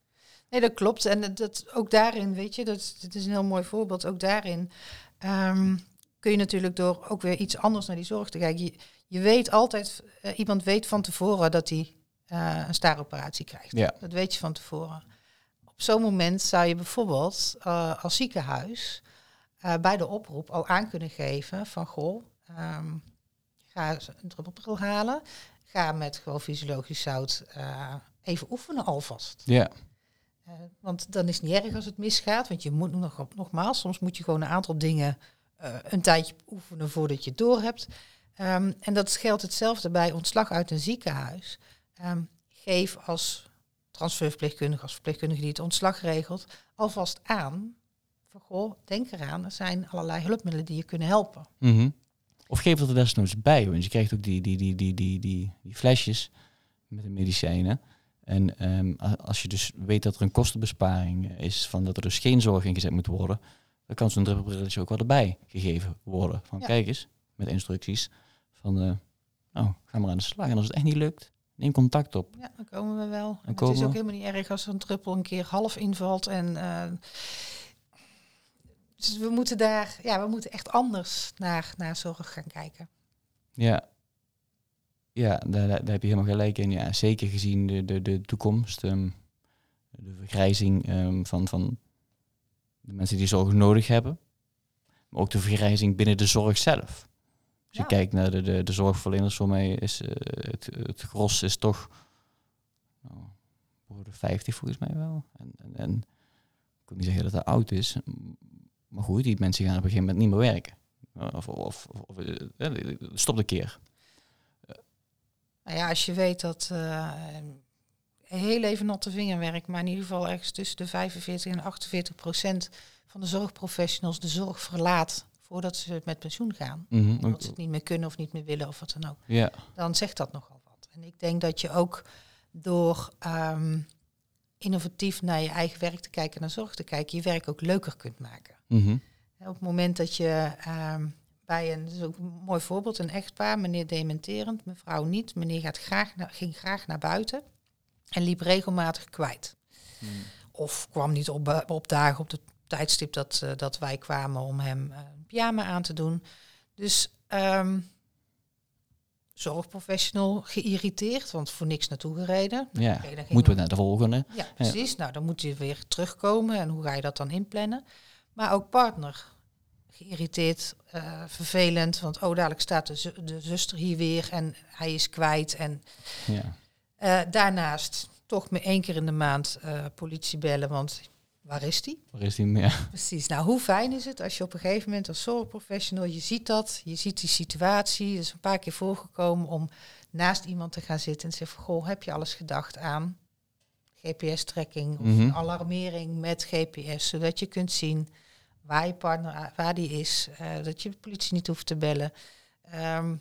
S2: Nee, dat klopt. En dat- ook daarin, weet je, dat, dat is een heel mooi voorbeeld. Ook daarin ehm, kun je natuurlijk door ook weer iets anders naar die zorg te kijken. Je, je weet altijd, eh, iemand weet van tevoren dat hij eh, een staaroperatie krijgt.
S1: Ja.
S2: Dat weet je van tevoren. Op zo'n moment zou je bijvoorbeeld eh, als ziekenhuis bij de oproep al aan kunnen geven van goh, ehm, ga een druppelbril halen. Ga met gewoon fysiologisch zout even oefenen alvast.
S1: Ja.
S2: Want dan is het niet erg als het misgaat. Want je moet nog, nogmaals, soms moet je gewoon een aantal dingen een tijdje oefenen voordat je het door hebt. Ehm, en dat geldt hetzelfde bij ontslag uit een ziekenhuis. Ehm, geef als transferverpleegkundige, als verpleegkundige die het ontslag regelt, alvast aan. Van goh, denk eraan, er zijn allerlei hulpmiddelen die je kunnen helpen.
S1: Mhm. Of geef het er desnoods bij, want je krijgt ook die, die, die, die, die, die, die flesjes met de medicijnen. En ehm, als je dus weet dat er een kostenbesparing is, van dat er dus geen zorg ingezet moet worden, dan kan zo'n druppelbrilletje ook wel erbij gegeven worden. Van
S2: Ja.
S1: kijk eens, met instructies van, eh oh, ga maar aan de slag. En als het echt niet lukt, neem contact op.
S2: Ja, dan komen we wel. Het is ook helemaal niet erg als een druppel een keer half invalt. En, eh, dus we moeten daar, ja, we moeten echt anders naar, naar zorg gaan kijken.
S1: Ja, ja daar, daar, daar heb je helemaal gelijk in. Ja, zeker gezien de, de, de toekomst, ehm, de vergrijzing ehm, van, van de mensen die zorg nodig hebben. Maar ook de vergrijzing binnen de zorg zelf. Als je kijkt naar de, de, de zorgverleners, voor mij is eh, het, het gros is toch nou, boven de 50 volgens mij wel. En, en, en ik wil niet zeggen dat het oud is, maar goed, die mensen gaan op een gegeven moment niet meer werken. Of, of, of, of eh, eh, stop een keer.
S2: Nou ja, als je weet dat eh, heel even natte vingerwerk, maar in ieder geval ergens tussen de 45 en 48 procent van de zorgprofessionals de zorg verlaat voordat ze met pensioen gaan.
S1: Mhm,
S2: Omdat ze het niet meer kunnen of niet meer willen of wat dan ook.
S1: Ja,
S2: dan zegt dat nogal wat. En ik denk dat je ook door ehm, innovatief naar je eigen werk te kijken, naar zorg te kijken, je werk ook leuker kunt maken.
S1: mhm,
S2: Op het moment dat je ehm, bij een, dat is ook een mooi voorbeeld, een echtpaar, meneer dementerend, mevrouw niet, meneer gaat graag naar, ging graag naar buiten en liep regelmatig kwijt. Of kwam niet op, op dagen op het tijdstip dat, eh, dat wij kwamen om hem eh, een pyjama aan te doen. Dus ehm, zorgprofessional geïrriteerd, want voor niks naartoe gereden.
S1: ja.
S2: Dan gingen
S1: Moeten we naar de volgende?
S2: ja, precies. Nou, dan moet je weer terugkomen en hoe ga je dat dan inplannen? Maar ook partner geïrriteerd, eh, vervelend, want oh, dadelijk staat de, de zuster hier weer en hij is kwijt. En
S1: Ja.
S2: daarnaast toch me één keer in de maand eh, politie bellen, want waar is die?
S1: Waar is die meer?
S2: Precies. Nou, hoe fijn is het als je op een gegeven moment als zorgprofessional, je ziet dat, je ziet die situatie, het is een paar keer voorgekomen om naast iemand te gaan zitten en te zeggen, goh, heb je alles gedacht aan GPS-trekking of
S1: Mhm.
S2: een alarmering met GPS, zodat je kunt zien waar je partner waar die is, eh, dat je de politie niet hoeft te bellen. Ehm,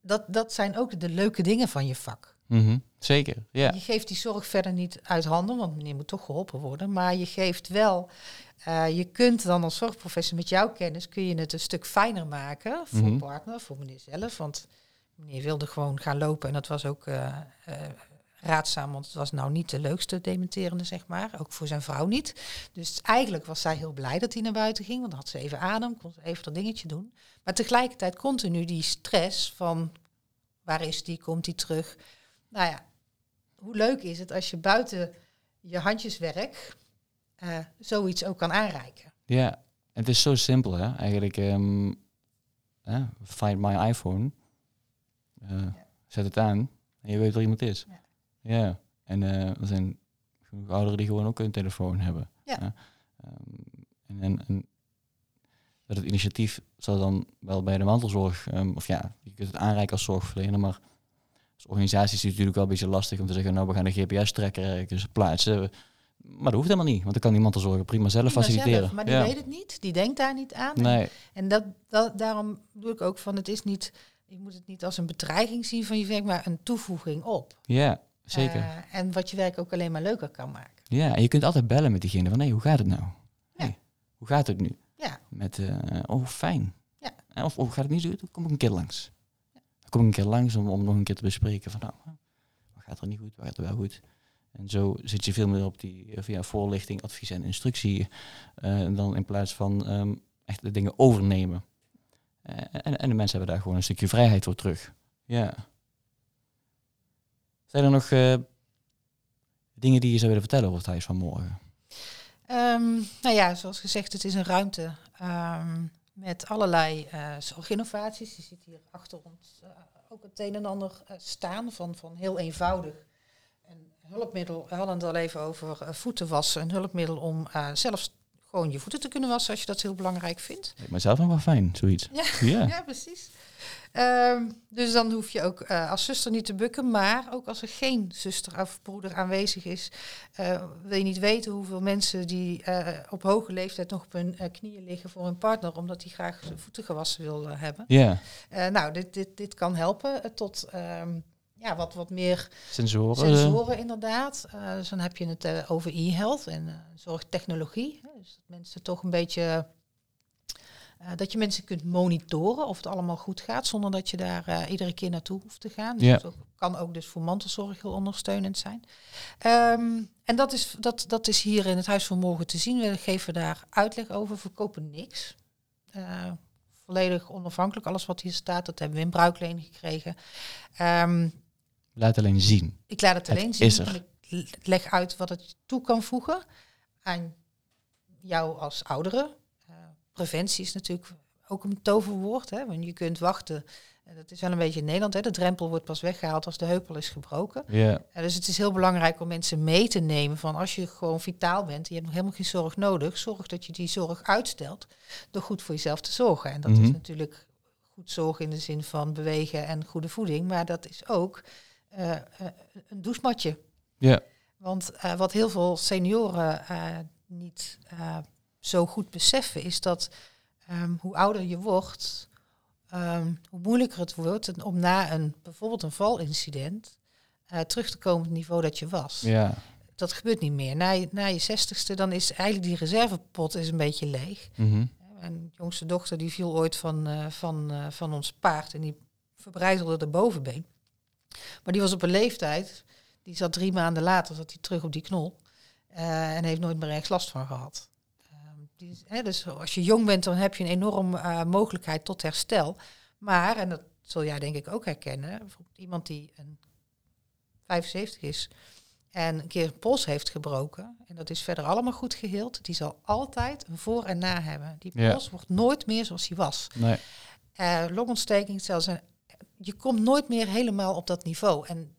S2: dat, dat zijn ook de leuke dingen van je vak.
S1: Mhm, Zeker, ja.
S2: Je geeft die zorg verder niet uit handen, want meneer moet toch geholpen worden. Maar je geeft wel, eh, je kunt dan als zorgprofessor met jouw kennis, kun je het een stuk fijner maken voor
S1: Mhm.
S2: partner, voor meneer zelf. Want meneer wilde gewoon gaan lopen en dat was ook eh, eh, raadzaam, want het was nou niet de leukste dementerende, zeg maar. Ook voor zijn vrouw niet. Dus eigenlijk was zij heel blij dat hij naar buiten ging, want dan had ze even adem, kon ze even dat dingetje doen. Maar tegelijkertijd continu die stress van, waar is die, komt die terug? Nou ja, hoe leuk is het als je buiten je handjeswerk eh, zoiets ook kan aanreiken?
S1: Ja, het is zo simpel hè. Eigenlijk, ehm, find my iPhone. Eh, Zet het aan en je weet waar iemand is.
S2: Ja.
S1: Ja, en eh, er zijn genoeg ouderen die gewoon ook een telefoon hebben.
S2: Ja.
S1: Ehm, en, en, en dat het initiatief zal dan wel bij de mantelzorg, ehm, of ja, je kunt het aanreiken als zorgverlener, maar als organisatie is het natuurlijk wel een beetje lastig om te zeggen, nou we gaan een GPS-trekker ergens plaatsen. Maar dat hoeft helemaal niet, want dan kan die mantelzorger prima zelf
S2: Prima
S1: faciliteren.
S2: zelf, maar die
S1: ja.
S2: weet het niet, die denkt daar niet aan.
S1: Nee,
S2: En dat, dat, daarom doe ik ook van, het is niet, je moet het niet als een bedreiging zien van je werk, maar een toevoeging op.
S1: ja, zeker.
S2: Eh, en wat je werk ook alleen maar leuker kan maken.
S1: Ja, en je kunt altijd bellen met diegene van, hé, hoe gaat het nou?
S2: Ja.
S1: Hey, hoe gaat het nu?
S2: Ja.
S1: Met, eh, oh, fijn.
S2: Ja.
S1: En Of, of gaat het niet zo goed? Kom ik een keer langs. Kom ik een keer langs om, om nog een keer te bespreken van, nou, wat gaat er niet goed, wat gaat er wel goed? En zo zit je veel meer op die eh, via voorlichting, advies en instructie. eh, dan in plaats van ehm, echt de dingen overnemen. Eh, en, en de mensen hebben daar gewoon een stukje vrijheid voor terug. Ja. Zijn er nog dingen die je zou willen vertellen over het huis van morgen?
S2: Ehm, nou ja, zoals gezegd, het is een ruimte ehm, met allerlei eh, zorginnovaties. Je ziet hier achter ons eh, ook het een en ander eh, staan van, van heel eenvoudig. Een hulpmiddel, we hadden het al even over voeten wassen. Een hulpmiddel om zelfs gewoon je voeten te kunnen wassen als je dat heel belangrijk vindt.
S1: Mijzelf nog wel fijn, zoiets.
S2: Ja.
S1: ja.
S2: Ja, precies. Ehm, dus dan hoef je ook eh, als zuster niet te bukken, maar ook als er geen zuster of broeder aanwezig is, eh, wil je niet weten hoeveel mensen die eh, op hoge leeftijd nog op hun knieën liggen voor hun partner, omdat hij graag zijn voeten gewassen wil hebben.
S1: Ja,
S2: nou, dit, dit, dit kan helpen tot ehm, ja, wat, wat meer
S1: sensoren.
S2: sensoren inderdaad. Dus dan heb je het over e-health en zorgtechnologie. Dus dat mensen toch een beetje... eh, dat je mensen kunt monitoren of het allemaal goed gaat, zonder dat je daar eh, iedere keer naartoe hoeft te gaan. Dus
S1: Ja.
S2: dat kan ook dus voor mantelzorg heel ondersteunend zijn. Ehm, en dat is, dat, dat is hier in het Huis van Morgen te zien. We geven daar uitleg over, verkopen niks. Eh, volledig onafhankelijk. Alles wat hier staat, dat hebben we in bruikleen gekregen. Ehm,
S1: Laat alleen zien.
S2: ik laat het
S1: Het
S2: alleen zien.
S1: is er.
S2: en Ik leg uit wat het toe kan voegen aan jou als oudere. Eh, preventie is natuurlijk ook een toverwoord. Hè, want je kunt wachten. En dat is wel een beetje in Nederland. Hè, de drempel wordt pas weggehaald als de heupel is gebroken.
S1: Ja,
S2: Eh, dus het is heel belangrijk om mensen mee te nemen van als je gewoon vitaal bent, je hebt nog helemaal geen zorg nodig, zorg dat je die zorg uitstelt door goed voor jezelf te zorgen. En dat
S1: Mhm.
S2: is natuurlijk goed zorgen in de zin van bewegen en goede voeding, maar dat is ook eh, eh, een douchematje.
S1: ja,
S2: Want eh, wat heel veel senioren eh, niet eh, zo goed beseffen, is dat ehm, hoe ouder je wordt, ehm, hoe moeilijker het wordt om na een bijvoorbeeld een valincident eh, terug te komen op het niveau dat je was.
S1: ja.
S2: Dat gebeurt niet meer. Na je, na je zestigste, dan is eigenlijk die reservepot is een beetje leeg.
S1: Mhm.
S2: Mijn jongste dochter die viel ooit van, eh, van, van ons paard en die verbrijzelde de bovenbeen. Maar die was op een leeftijd, die zat drie maanden later, zat hij terug op die knol. en heeft nooit meer ergens last van gehad. Die hè, dus als je jong bent, dan heb je een enorme eh, mogelijkheid tot herstel. Maar, en dat zul jij denk ik ook herkennen, bijvoorbeeld iemand die een 75 is en een keer een pols heeft gebroken, en dat is verder allemaal goed geheeld, die zal altijd een voor en na hebben. Die
S1: Ja.
S2: pols wordt nooit meer zoals die was.
S1: Nee.
S2: Eh longontsteking, zelfs een, je komt nooit meer helemaal op dat niveau. En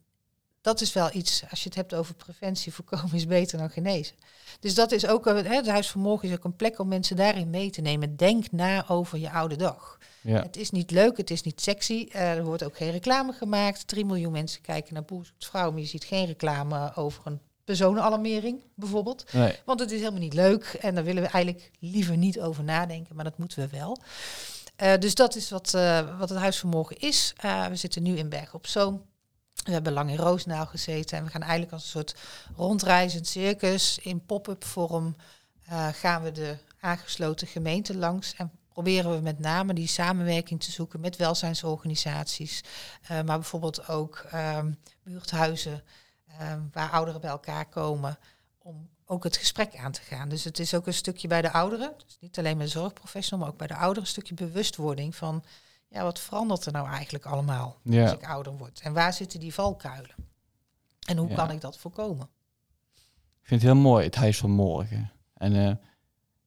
S2: dat is wel iets, als je het hebt over preventie, voorkomen is beter dan genezen. Dus dat is ook, hè, het Huis van Morgen is ook een plek om mensen daarin mee te nemen. Denk na over je oude dag.
S1: Ja.
S2: Het is niet leuk, het is niet sexy. Eh, er wordt ook geen reclame gemaakt. 3 miljoen mensen kijken naar Boer vrouw, maar je ziet geen reclame over een personenalarmering bijvoorbeeld.
S1: Nee.
S2: Want het is helemaal niet leuk en daar willen we eigenlijk liever niet over nadenken, maar dat moeten we wel. Eh, dus dat is wat, eh, wat het Huis van Morgen is. We zitten nu in Berg op Zoom. We hebben lang in Roosendaal gezeten en we gaan eigenlijk als een soort rondreizend circus in pop-up vorm eh, gaan we de aangesloten gemeenten langs en proberen we met name die samenwerking te zoeken met welzijnsorganisaties, eh, maar bijvoorbeeld ook ehm, buurthuizen ehm, waar ouderen bij elkaar komen om ook het gesprek aan te gaan. Dus het is ook een stukje bij de ouderen, dus niet alleen met de zorgprofessional, maar ook bij de ouderen een stukje bewustwording van ja, wat verandert er nou eigenlijk allemaal als
S1: Ja.
S2: ik ouder word? En waar zitten die valkuilen? En hoe
S1: Ja.
S2: kan ik dat voorkomen?
S1: Ik vind het heel mooi, het huis van morgen. En eh,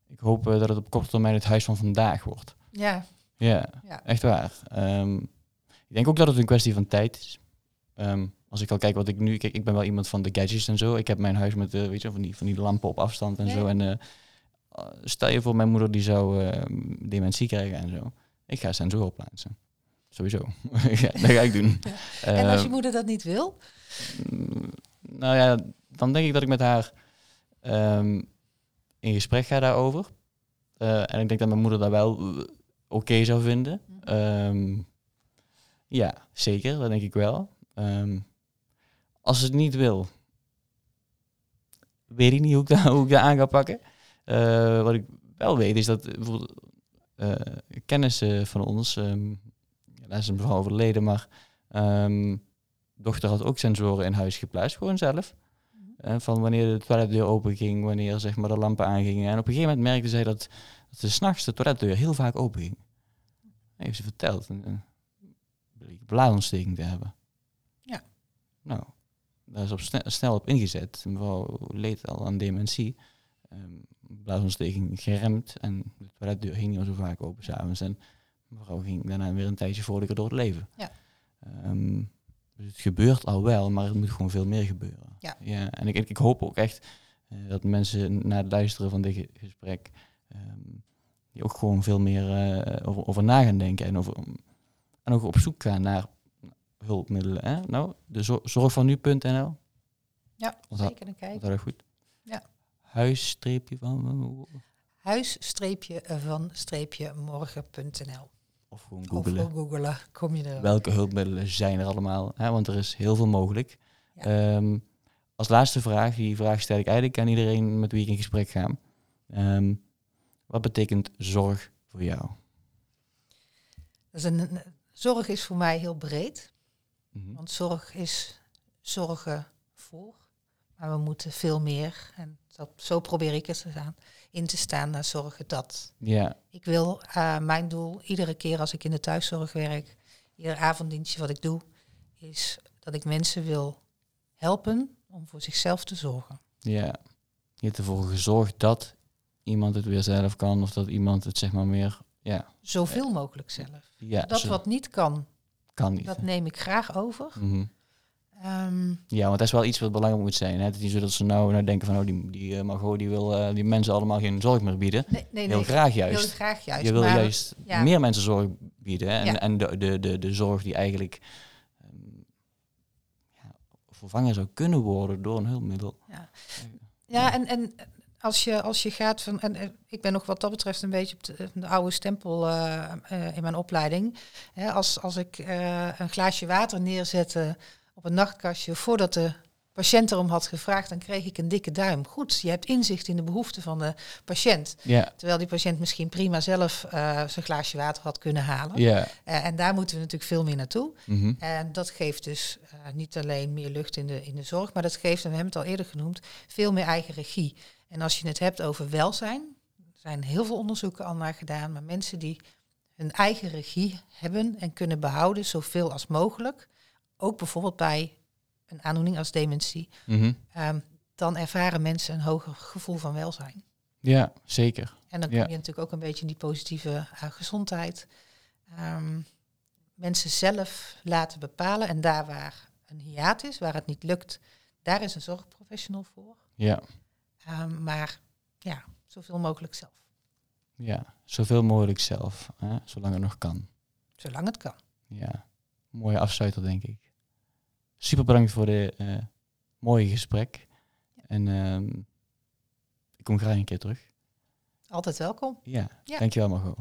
S1: ik hoop eh, dat het op korte termijn het huis van vandaag wordt.
S2: Ja,
S1: Ja,
S2: ja.
S1: echt waar. Ehm, ik denk ook dat het een kwestie van tijd is. Ehm, als ik al kijk wat ik nu... Kijk, ik ben wel iemand van de gadgets en zo. Ik heb mijn huis met eh, weet je, van, die, van die lampen op afstand en zo. En stel je voor, mijn moeder die zou eh, dementie krijgen en zo. Ik ga sensoren plaatsen. Sowieso. ja, dat ga ik doen.
S2: En als je
S1: Ehm,
S2: moeder dat niet wil?
S1: Mm, Nou ja, dan denk ik dat ik met haar ehm, in gesprek ga daarover. Eh, en ik denk dat mijn moeder dat wel eh, oké zou vinden. Ehm, ja, zeker, dat denk ik wel. Ehm, als ze het niet wil, weet ik niet hoe ik dat, hoe ik dat aan ga pakken. Eh, wat ik wel weet is dat bijvoorbeeld kennissen van ons, um, daar is een mevrouw overleden, maar um, dochter had ook sensoren in huis geplaatst, gewoon zelf. Uh, van wanneer de toiletdeur open ging, wanneer zeg maar, de lampen aangingen. En op een gegeven moment merkte zij dat, dat de s'nachts de toiletdeur heel vaak open ging. Heeft ze verteld. Een, een blaasontsteking te hebben.
S2: Ja.
S1: Nou, daar is op snel op ingezet. Mevrouw leed al aan dementie. Um, blaasontsteking geremd en de toiletdeur ging niet zo vaak open s'avonds. En mevrouw ging daarna weer een tijdje vrolijker door het leven.
S2: Ja.
S1: Um, dus het gebeurt al wel, maar het moet gewoon veel meer gebeuren.
S2: Ja.
S1: ja en ik, ik hoop ook echt uh, dat mensen na het luisteren van dit gesprek um, die ook gewoon veel meer uh, over, over na gaan denken en, over, en ook op zoek gaan naar hulpmiddelen. Hè? Nou, de zorg van nu.nl.
S2: Ja, zeker een kijken.
S1: Dat is goed.
S2: Ja.
S1: Huis-streepje van...
S2: Huis-van-morgen.nl
S1: Of gewoon googelen.
S2: Of googelen, kom je er.
S1: Welke hulpmiddelen zijn er allemaal? Hè? Want er is heel veel mogelijk. Ja. Um, als laatste vraag, die vraag stel ik eigenlijk aan iedereen met wie ik in gesprek ga. Um, wat betekent zorg voor jou?
S2: Is een, zorg is voor mij heel breed.
S1: Mm -hmm.
S2: Want zorg is zorgen voor. Maar we moeten veel meer, en dat, zo probeer ik het staan, in te staan naar zorgen dat.
S1: Ja.
S2: Ik wil, uh, mijn doel, iedere keer als ik in de thuiszorg werk, ieder avonddienstje wat ik doe, is dat ik mensen wil helpen om voor zichzelf te zorgen.
S1: Ja. Je hebt ervoor gezorgd dat iemand het weer zelf kan, of dat iemand het zeg maar meer, ja.
S2: Zoveel mogelijk zelf.
S1: Ja,
S2: dat
S1: zo-
S2: wat niet kan,
S1: kan niet.
S2: dat
S1: hè.
S2: neem ik graag over.
S1: Mhm.
S2: Ehm,
S1: Ja, want dat is wel iets wat belangrijk moet zijn. Hè? Het is niet zo dat ze nou, nou denken van, oh, die, die eh, Margot die wil eh, die mensen allemaal geen zorg meer bieden.
S2: nee, nee,
S1: Heel
S2: nee.
S1: graag juist.
S2: Heel graag juist.
S1: je wil
S2: maar
S1: juist
S2: ja.
S1: meer mensen zorg bieden. hè. En,
S2: Ja.
S1: en de, de, de, de zorg die eigenlijk ehm, ja, vervangen zou kunnen worden door een hulpmiddel.
S2: Ja, en, en als, je, als je gaat van. En, eh, ik ben nog wat dat betreft een beetje op de, de oude stempel eh, eh, in mijn opleiding. Hè, als, als ik eh, een glaasje water neerzette op een nachtkastje voordat de patiënt erom had gevraagd, dan kreeg ik een dikke duim. Goed, je hebt inzicht in de behoeften van de patiënt. Terwijl die patiënt misschien prima zelf eh, zijn glaasje water had kunnen halen. Eh, en daar moeten we natuurlijk veel meer naartoe.
S1: mhm.
S2: En dat geeft dus eh, niet alleen meer lucht in de, in de zorg, maar dat geeft, en we hebben het al eerder genoemd, veel meer eigen regie. En als je het hebt over welzijn, er zijn heel veel onderzoeken al naar gedaan, maar mensen die hun eigen regie hebben en kunnen behouden, zoveel als mogelijk, ook bijvoorbeeld bij een aandoening als dementie,
S1: Mhm.
S2: ehm, dan ervaren mensen een hoger gevoel van welzijn.
S1: Ja, zeker.
S2: En dan kom
S1: Ja.
S2: je natuurlijk ook een beetje in die positieve eh, gezondheid. Ehm, mensen zelf laten bepalen. En daar waar een hiaat is, waar het niet lukt, daar is een zorgprofessional voor.
S1: Ja,
S2: Ehm, maar ja, zoveel mogelijk zelf.
S1: ja. Zoveel mogelijk zelf, hè? zolang het nog kan.
S2: Zolang het kan.
S1: Ja, mooie afsluiter denk ik. Super bedankt voor de eh, mooie gesprek. En ehm, ik kom graag een keer terug.
S2: Altijd welkom.
S1: Ja,
S2: Ja.
S1: dankjewel Margot.